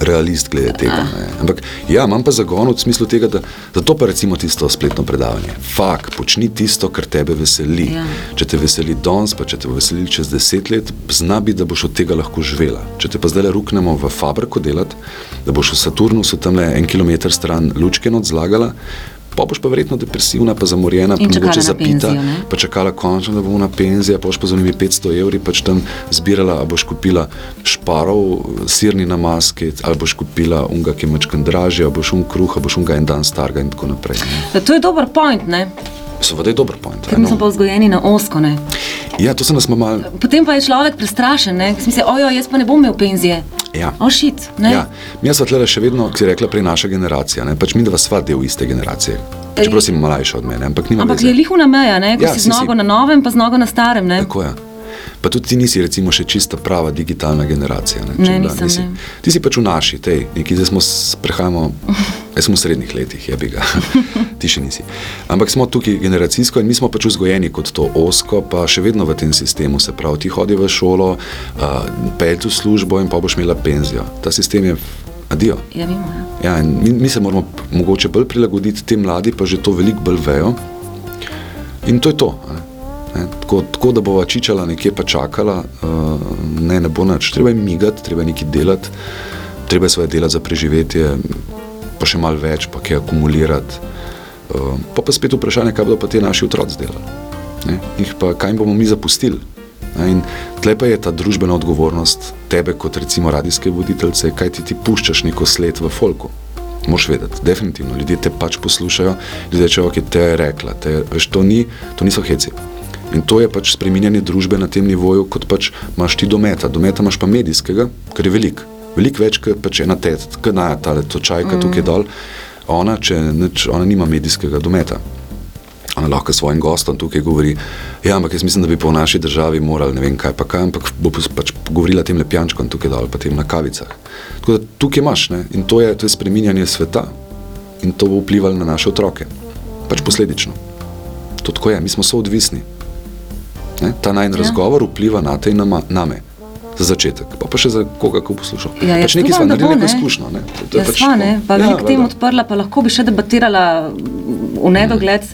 realist glede tega. Ne. Ampak ja, imam pa zagon v smislu tega, da, da to pa recimo tisto spletno predavanje. Fak, počni tisto, kar tebe veseli. Ja. Če te veseli danes, pa če te bo veselili čez deset let, zna biti, da boš od tega lahko živela. Če te pa zdaj ruknemo v fabriko delati, da boš v Saturnusu tam le en kilometr stran lučke odzlagala, pa boš pa verjetno depresivna, pa zamorjena, pa mogoče zapita, penzijo, ne? pa čakala končno, da bo ona penzija, pa boš pa z onimi 500 evri pač tam zbirala, a boš kupila šparov, sirni na maske, ali boš kupila unga, ki je mačkan dražji, ali boš un kruh, ali boš unga en dan starega in tako naprej. ne. Da, to je dober point, ne? Seveda je dober point. Ker mi smo pa vzgojeni na osko, ne? Ja, to se nas ima mal. Potem pa je človek prestrašen, ne? Smisel, ojo, jaz pa ne bom imel penzije. Ja. O, šit, ne? Ja, mi smo tle še vedno, ki je rekla prej naša generacija, ne? pač mi dva sva del iste generacije. Čeprav si mlajša od mene, ampak nima Ampak veze. je lihuna meja, ne? Ko Ja, si z nogo si. na novem, pa z nogo na starem, ne? Tako je. Pa tudi ti nisi, recimo, še čista prava digitalna generacija. Ne, Ne, Če da, nisem, nisi. ne. Ti si pač v naši, tej, neki zdaj smo, prehajamo, jaz sem v srednjih letih, je bi ga, ti še nisi. Ampak smo tukaj generacijsko in mi smo pač vzgojeni kot to osko, pa še vedno v tem sistemu. Se pravi, ti hodi v šolo, uh, pelj v službo in pa boš imela penzijo. Ta sistem je adijo. Ja, mimo, ja. Ja, mi, mi se moramo mogoče bolj prilagoditi, ti mladi pa že to veliko bolj vejo. In to je to. Ne? Ne, tako, tako da bova čičala nekje pa čakala, uh, ne, ne bo nič. Treba je migati, treba je nekaj delati, treba je svoje delati za preživetje, pa še malo več, pa kaj akumulirati. Uh, pa pa spet vprašanje, kaj bodo pa ti naši otroci delali. Ne? Jih pa, kaj jim bomo mi zapustili. In tle pa je ta družbena odgovornost tebe, kot recimo radijske voditeljice, kaj ti, ti puščaš neko sled v folku. Moš vedeti, definitivno. Ljudje te pač poslušajo, ljudje rečejo, ok, te je rekla, te, veš, to, ni, to niso heci. In to je pač spreminjanje družbe na tem nivoju, kot pač imaš ti dometa. Dometa imaš pa medijskega, kar je velik. Veliko več, kot pač ena tet, kot naja tale točajka mm. tukaj dol. Ona, če nič, ona nima medijskega dometa. Ona lahko svojim gostom tukaj govori, ja, ampak jaz mislim, da bi po naši državi morali ne vem kaj pa kaj, ampak bo pač govorila tem lepljančkom tukaj dol, pa tem na kavicah. Tako da tukaj imaš ne? in to je, to je spreminjanje sveta in to bo vplivalo na naše otroke. Pač posledično. To tako je, mi smo soodvisni. Ne? Ta najn Ja. ja. razgovor vpliva na te in na ma- name. Za začetek, pa, pa še za koga, ko poslušal. Ja, pač jaz nekaj smo naredili, bo, neko ne. izkušnjo. ne. To- to Ja, pač sva, ne, pa Ja, veliko tem valjda. odprla, pa lahko bi še debatirala v nedogled.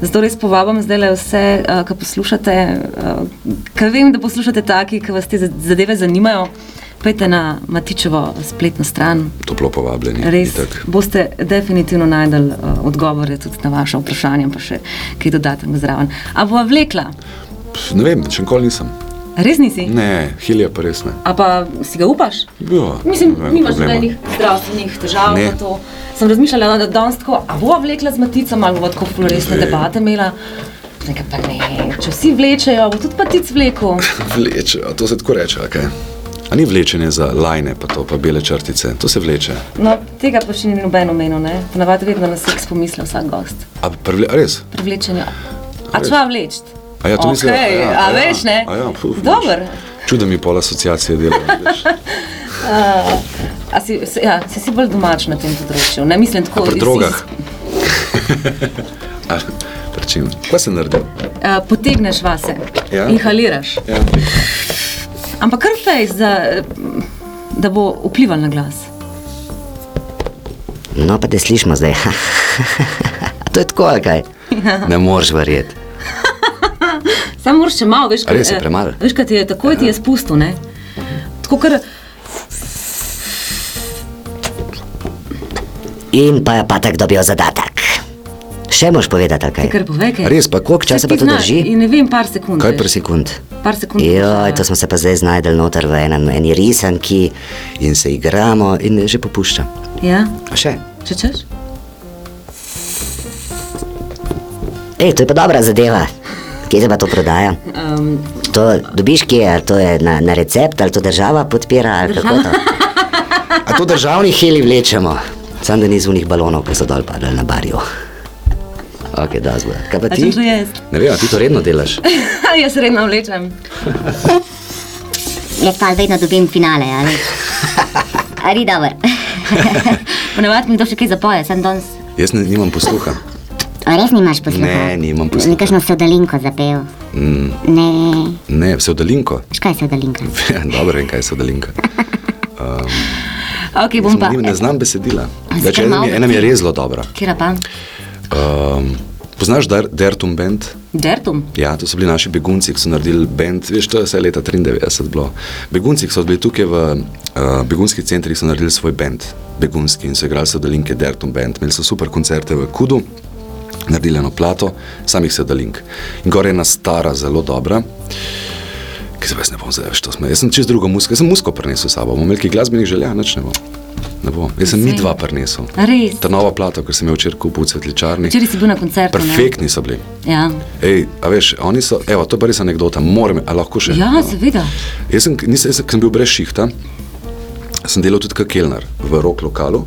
Zato res povabim zdaj le vse, uh, ki poslušate, uh, ker vem, da poslušate taki, ki vas te za- zadeve zanimajo. Pojdite na Matičevo spletno stran. Toplo povabljeni. Res itak. boste definitivno najdel uh, odgovore tudi na vaše vprašanje, pa še kaj dodatnega zraven. A bo vlekla? Ne vem, še nikoli nisem. Res nisi? Ne, hilja pa res ne. A pa si ga upaš? Ja, Mislim, vem, nimaš nobenih zdravstvenih težav Ne. na to. Sem razmišljala, da danes tako, a bo vlekla z maticom ali bo tako floresne Ne. debate imela. Nekaj pa ne, če vsi vlečejo, bo tudi matic vlekel. Vleče, a to se tako reče, okay? A ni vlečenje za lajne, pa to, pa bele črtice, to se vleče. No, tega pa še ni noben omenil, ne? Ponavadi vedno na seks pomisli vsak gost. A, privle, a res? Pri vlečenju. A res? čva vleč? A ja, to mislim, okay, ja, a ja, veš, ne? A ja, puf, Dober. Čudno mi pol asociacije dela. veš. A si, si- ja, si, si bolj domač na tem področju. Ne mislim tako. A pri drogah? A, pri čem? Kaj se naredi? Uh, potegneš vase, Ja. inhaliraš. Ja. Ampak kar fejs, da, da bo vplival na glas. No, pa te slišimo zdaj. to je tako, kaj? Ne moreš verjeti. Samo moraš še malo, veš, res je eh, premalo? Veš, kaj ti je takoj ti je spustil, ne? Tako kar, In pa je Patek dobil zadatek. Še moš povedati, ali Ti kaj? kar povej, kaj. Res, pa koliko časa pa to znaš, drži? in Ne vem, par sekund. Kaj par sekund? Par sekund. Joj, to smo se pa zdaj znajdeli noter v enem, eni risanki in se igramo in že popušča. Ja, A še? če češ? Ej, to je pa dobra zadeva. Kje se pa to prodaja? Um, To dobiš kje, ali to je na, na recept, ali to država podpira, ali kako to? A to državni heli vlečemo, sam da ni z unih balonov, ki so dol padali na barju. Ok, da zgo. Kaj pa ti? to jaz? Ne vem, ti to redno delaš? jaz redno vlečem. Jaz pa vedno dobim finale, ali? Ali dobro. Ponavadi mi kdo še kaj zapoje, sem danes. Jaz ne, nimam posluha. A res nimaš posluha? Ne, nimam posluha. Nekakšno sodalinko zapel. Mm, Ne, ne, vse odalinko. Veš, kaj je sodalinka? Dobro vem, kaj je odalinka. Ok, bom pa. Ne znam besedila. Več, ena, mi je- ena mi je res zelo dobra. Kira pa? Um, poznaš Dar, Dertum Band? Dertum? Ja, to so bili naši begunci, ki so naredili bend, veš, to je vse leta 93 bilo. Begunci, ki so bili tukaj v uh, begunskih centrih, so naredili svoj bend, begunski in so igrali sodelinke Dertum Band. Imeli so super koncerte v Kudu, naredili eno plato, samih sodelink. In gore je ena stara, zelo dobra. Ki se jaz ne bom zdaj več to smejal. Jaz sem čez drugo muziko, jaz sem muziko prinesel s sabo, bomo imeli kaj glasbenih želja, nič ne bo. Ne bo. Jaz sem mi dva prinesel. Res? Ta nova plata, ki sem jo včeraj kupil v cvetličarni. Včeraj si bil na koncertu. ne? Perfektni so bili. Ja, Ej, a veš, oni so, evo, to je res anekdota, moram, a lahko še. ja seveda. Jaz sem, nisem, jaz sem bil brez šihta, sem delal tudi kot kelner v rock lokalu.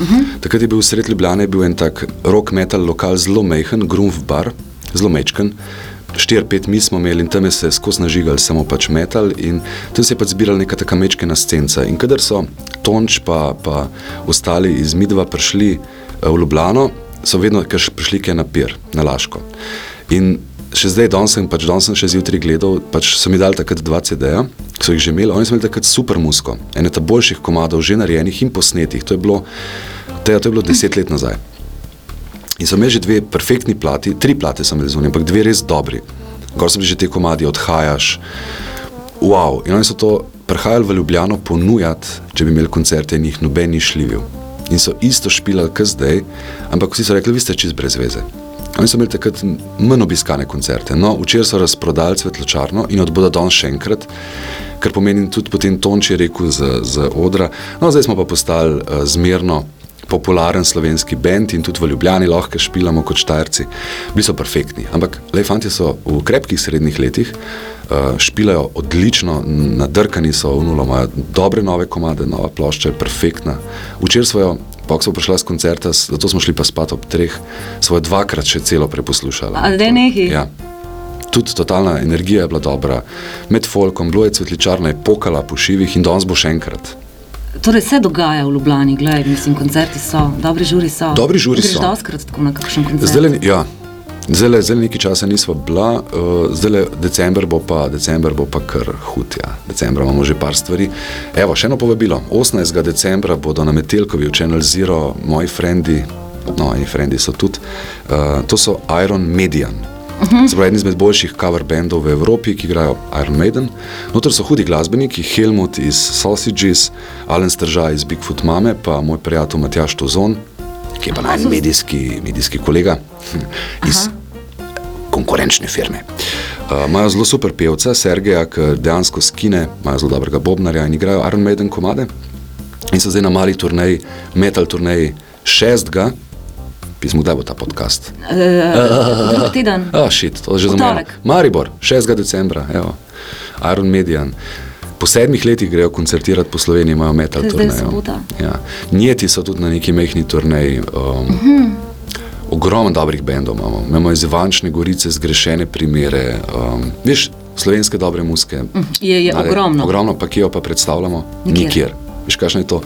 Uh -huh. Takrat je bil sred Ljubljane, je bil en tak rock metal lokal, zelo mehen, Groove bar, zelo mečken. Štir, pet mi smo imeli in tam je se skozi nažigal samo pač metal in tam se je pač zbirala neka taka mečkena scenca. In kadar so Tonč pa, pa ostali iz Midva prišli eh, v Ljubljano, so vedno prišli kaj na pir, na Laško. In še zdaj, danes sem, pač, danes sem še zjutraj gledal, pač so mi dali takrat dva CD-ja, ki so jih že imeli, oni so imeli takrat super musko, ene ta boljših komadov, že narejenih in posnetih, to je bilo, tega, to je bilo deset let nazaj. In so imeli že dve perfektni plati, tri plate so imeli zunaj, ampak dve res dobri. Gor so bili že te komadi, odhajaš, wow. In oni so to prihajali v Ljubljano ponujati, če bi imeli koncerte in jih noben ni šljivil. In so isto špilali, kot zdaj, ampak vsi so rekli, vi ste čist brez veze. Oni so imeli takrat manj obiskane koncerte. No, včeraj so razprodali svetločarno in od bodo danes še enkrat, kar pomeni tudi potem Tonč je rekel z, z odra. No, zdaj smo pa postali uh, zmerno popularen slovenski bend in tudi v Ljubljani lahko špilamo kot štajerci. Bili so perfektni, ampak le fanti so v krepkih srednjih letih, uh, špilajo odlično, nadrkani so v nulo, imajo dobre nove komade, nova plošča je perfektna. Včeraj svojo, pa ko smo prišla z koncerta, zato smo šli pa spat ob treh, svojo dvakrat še celo preposlušala. A zdaj nekaj? Ja. Tudi totalna energija je bila dobra, med folkom, bilo je cvetličarna, je pokala po šivih in danes bo še enkrat. Torej se dogaja v Ljubljani, gledaj, mislim, koncerti so, dobri žuri so. Dobri žuri Greš so. doskrat tako na kakšen koncert. Zdaj, ja, zdaj, zdaj nekaj časa nismo bila, uh, zdaj december bo pa, december bo pa kar hud. Ja. Decembra imamo že par stvari. Evo, še eno povabilo. 18. decembra bodo na Metelkovi v Channel Zero moji frendi, no, eni frendi so tudi, uh, to so Iron Median. Uh -huh. Spravi, eden izmed boljših cover bandov v Evropi, ki igrajo Iron Maiden. Notor so hudi glasbeniki, Helmut iz Sausages, Alan Stržaj iz Bigfoot Mame, pa moj prijatelj Matjaš Tozon, ki je pa naj medijski, medijski kolega iz konkurenčne firme. Uh, Imajo zelo super pevca, Sergeja, ki dejansko skine, imajo zelo dobrega bobnarja in igrajo Iron Maiden komade. In so zdaj na mali turneji, metal turneji šestega, pismo, kdaj bo ta podcast. Drugi teden. Ah, shit, to je že. Maribor, 6. decembra, evo. Iron Median. Po sedmih letih grejo koncertirati po Sloveniji, imajo metal sobota. Ja. Njeti so tudi na neki mehni turneji. Um, Mhm. mm -hmm. Ogromno dobrih bendov imamo. Imamo iz Ivančne gorice zgrešene primere. Um, veš, slovenske dobre muske. Je- je Nade- ogromno. Ogromno, pa kje jo pa predstavljamo? Nikjer. Nikjer. Veš, kakšno je to?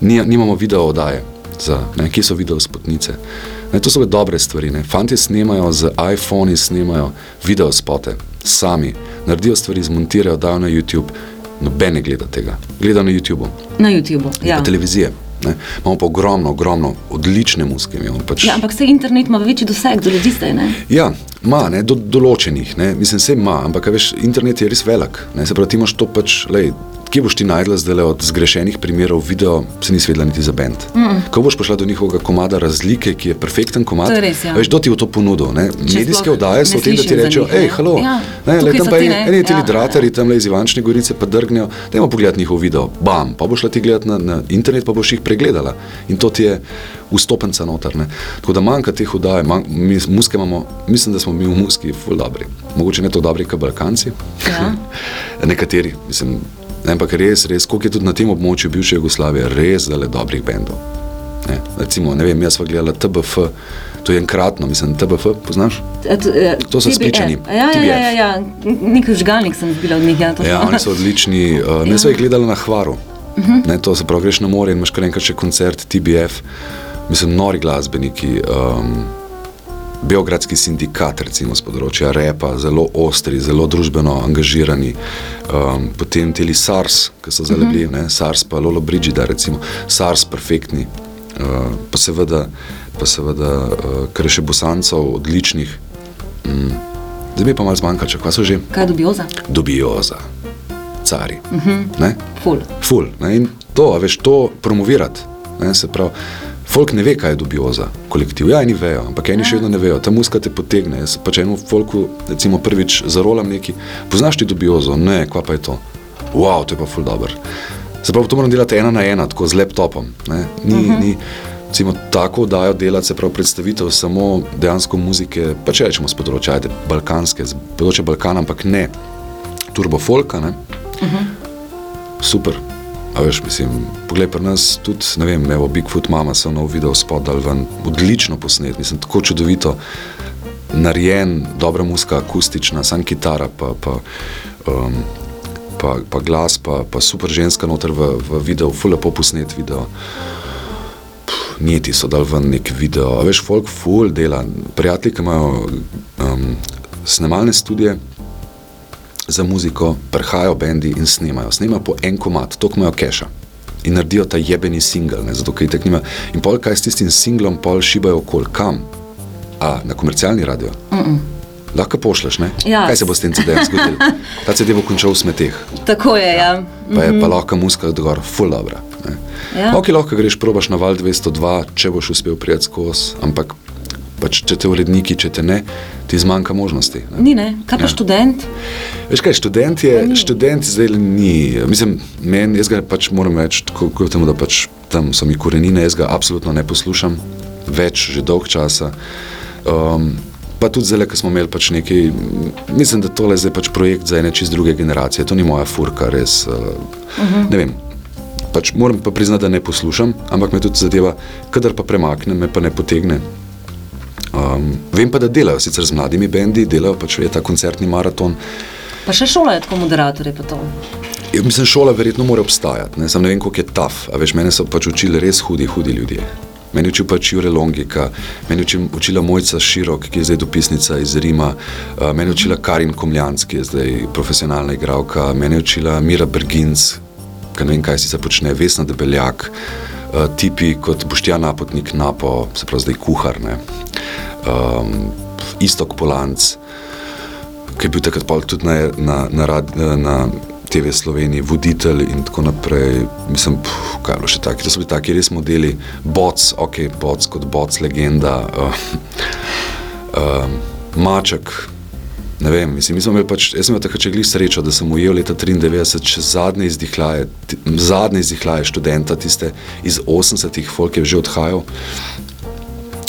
Ni, nimamo video oddaje, za, ne, kje so video spotnice. Ne, to so dobre stvari. Ne. Fantje snemajo z iPhoni, snemajo video spote, sami, naredijo stvari, zmontirajo, dajo na YouTube. Noben ne gleda tega. Gleda na YouTubu, Na YouTubu. ja. Ja. pa televizije. Ne. Imamo pa ogromno, ogromno odlične muske. imamo Pač, ja, ampak se internet ima večji doseg do ljudi zdaj, ne? Ja, ima, ne, do določenih, ne, mislim, se ima, ampak veš, internet je res velik. Ne, se pravi, ti imaš to pač, lej, kje boš ti najdla zdaj od zgrešenih primerov video, se nisi vedela niti za bend. Mm. Ko boš prišla do njihovega komada razlike, ki je perfekten komad, To je res, ja. veš, kdo ti je to ponudil. Ne? Če Medijske oddaje so v tem, da ti rečejo, hej, halo, Ja, ne, le tam pa eni, eni ti Ja, draterji tam le iz Ivančne gorice pa drgnejo, dajmo pogledati njihov video, bam, pa boš šla ti gledati na, na internet, pa boš jih pregledala in to ti je vstopenca noter. Ne? Tako da manjka teh oddaj, manj, mi muske imamo, mislim, da smo mi v muski ful dobri. Mogoče ne tako dobri, kot Balkanci. Ja. Nekateri, mislim, ne, ampak res, res, koliko je tudi na tem območju bivše Jugoslavije, res zelo dobrih bendov. Ne, recimo, ne vem, jaz sva gledala TBF, to je enkratno, mislim, TBF, poznaš? E, e, To so TBF. Spličani, Ja, ja, ja, ja, ja. Nek žgalnik sem zbila od njih. Ja, to Ja, oni so odlični. Uh, ne, sva jih gledala na Hvaru. Ne, to se pravi, greš na more in imaš kar enkrat še koncert TBF, mislim, nori glasbeniki. Um, Beogradski sindikat, recimo z področja repa, zelo ostri, zelo družbeno angažirani, um, potem teli SARS, ki so zdaj bili, ne, SARS pa Lolo Brigida, recimo SARS, perfektni, uh, pa seveda, pa seveda uh, kar še bosancov, odličnih. Mm. Zdaj mi pa malo zmanjka, če kva so že Kaj dobijo za? dobijo za cari. Uh -huh. ne? Ful. Ful. Ne? In to, veš, to promovirati. Ne? Se pravi, folk ne ve, kaj je dubioza, kolektiv. Ja, eni vejo, ampak eni še vedno ne vejo. Ta muska te potegne. Jaz pač eno folku, recimo prvič zarolam neki, poznaš ti dubiozo? Ne, kva pa je to? Wow, to je pa ful dobr. Se pravi, to moram delati ena na ena, tako z laptopom. Ne? Ni, uh -huh. ni, Recimo, tako dajo delati, se pravi, predstavitev samo dejansko muzike, pa če rečemo z področja ajde, balkanske, z področja Balkana, ampak ne turbo folka. Ne? super. A veš, mislim, poglej, pri nas tudi, ne vem, evo, Bigfoot Mama so nov video spod dal ven, odlično posnet, mislim, tako čudovito narejen, dobra muska, akustična, sam kitara, pa, pa, um, pa, pa glas, pa, pa super ženska noter v, v videu, ful lepo posnet video. Pff, Niti so dal ven nek video, a veš, folk ful dela, prijatelji, ki imajo um, snemalne studije, za muziko, prihajajo bendi in snimajo. Snimajo po en komat, to imajo keša. In naredijo ta jebeni singel, ne, zato ker jih tako nima. In pol kaj s tistim singlom, pol šibajo okol, kam? A, na komercialni radio. Mm -mm. Lahko pošleš, ne? Ja. Kaj se bo s tem CD-jem zgodilo? Ta CD bo končal v smeteh. Tako je, ja. Pa je pa lahko muska odgor, full dobra. Ne. Ja. Ok, lahko greš, probaš na val 202, če boš uspel prijeti skozi, ampak pač, če te uredniki, če te ne, ti zmanjka možnosti. Ne. Ni ne, kaj pa Ja. študent? Veš kaj, študent je, študent zdaj ni, mislim, meni, jaz ga pač moram reči, tako kot temu, da pač tam so mi korenine, jaz ga absolutno ne poslušam, več že dolg časa. Um, pa tudi zdaj, ko smo imeli pač nekaj, mislim, da tole je zdaj pač projekt za ene čist druge generacije, to ni moja furka, res, uh, uh -huh. ne vem. Pač moram pa priznati, da ne poslušam, ampak me tudi zadeva, kadar pa premakne, me pa ne potegne. Um, vem pa, da delajo sicer z mladimi bendi, delajo pač je ta koncertni maraton. Pa še šolajo tako moderatorje pa to. Ja, mislim, šola verjetno mora obstajati, ne, ne vem, koliko je taf. A veš, mene so pač učili res hudi, hudi ljudje. Meni je učil pač Jure Longika, meni je učil, učila Mojca Širok, ki je zdaj dopisnica iz Rima, uh, meni je učila Karin Komljanc, ki je zdaj profesionalna igralka, meni je učila Mira Berginc, ki ne vem, kaj si se počne, Vesna Debeljak, uh, tipi kot Boštjan Napotnik, Napo, se pravi zdaj kuhar, ne. Um, Istok Polanc, ki je bil takrat tudi na, na, na, rad, na TV Sloveniji, voditelj in tako naprej. Mislim, puf, kaj je bilo še tako. To so bili taki res modeli, boc, ok, boc kot boc, legenda, uh, uh, maček. Ne vem, mislim, mi pač, jaz sem imel takrat glih srečo, da sem ujel leta 93 še zadnje izdihlaje, zadnje izdihlaje študenta, tiste iz 80-ih, folk je že odhajal.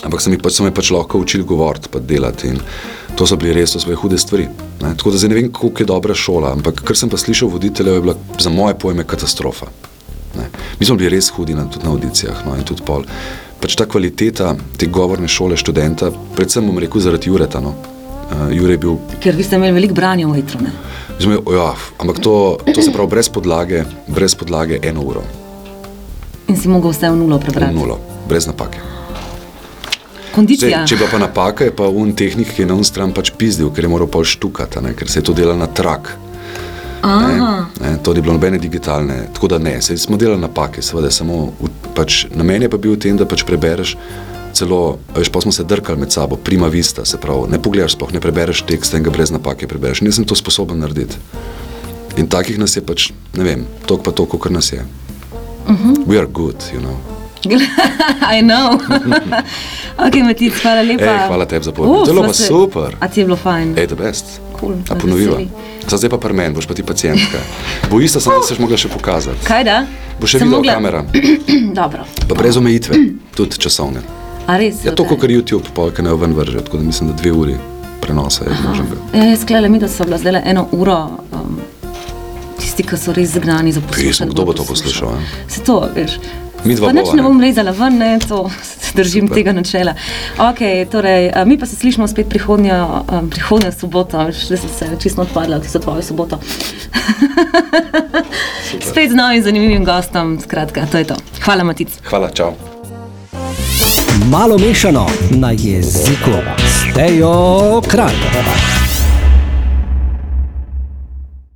Ampak so mi pač, so me pač lahko učili govoriti, pa delati. In to so bili res, bile hude stvari. Ne? Tako da zdaj ne vem, koliko je dobra šola, ampak kar sem pa slišal voditeljev, je bila za moje pojme katastrofa. Ne? Mi smo bili res hudi na, tudi na audicijah. No? in tudi pol. Pač ta kvaliteta te govorne šole študenta, predvsem bom rekel zaradi Jureta. No? Uh, Jure je bil Ker vi ste imeli veliko branja v etru. ne? Zme, ja, ampak to, to se pravi brez podlage, brez podlage eno uro, In si mogel vse v nulo prebrati. nulo, brez napake. Kondicija. Zdaj, če bila pa napaka, je pa un tehnik, ki je na un stran pač pizdil, ker je moral pol štukati, ne, ker se je to delalo na trak. Ne, ne, to ni bilo nobene digitalne, tako da ne, saj smo delali napake, seveda samo pač, namen je pa bil v tem, da pač prebereš celo, veš, pa smo se drkali med sabo, prima vista, se pravi, ne pogledaš sploh, ne prebereš teksta in ga brez napake prebereš. In jaz sem to sposoben narediti. In takih nas je pač, ne vem, toliko pa toliko, kar nas je. Mhm. Uh -huh. We are good, you know. I know. ok, Matic, hvala lepa. Ej, hvala tebi za povabilo. Uf, Zelo pa se- super. A ti je bilo fajn? Ej, the best. Cool, A ponoviva. veseli. Za zdaj pa par men, boš pa ti pacijentka. Bojista sem, da se mogla še pokazati. Kaj da? Bo še video mogla- kamera, Dobro. pa brez omejitve, tudi časovne. A res? Ja, to kot YouTube, pa kaj ne ven vrže, tako da mislim, da dve uri prenosa je možnega. Ja, Sklele mi, da so bila zdaj eno uro. Um, Tisti, ki so res zagnani za poslušanje. Kdo bo to poslušal? Se to, veš. Midva Pa nič ne bom rezala ven, ne, to držim Super. tega načela. Okay, torej, a, mi pa se slišimo spet prihodnjo, um, prihodnjo soboto, še sem se čisto odpadla v tisto tvojo soboto. spet z novim zanimivim gostom, skratka, to je to. Hvala, Matic. Hvala, čau. Malo mešano na jeziku. Stejo kralj.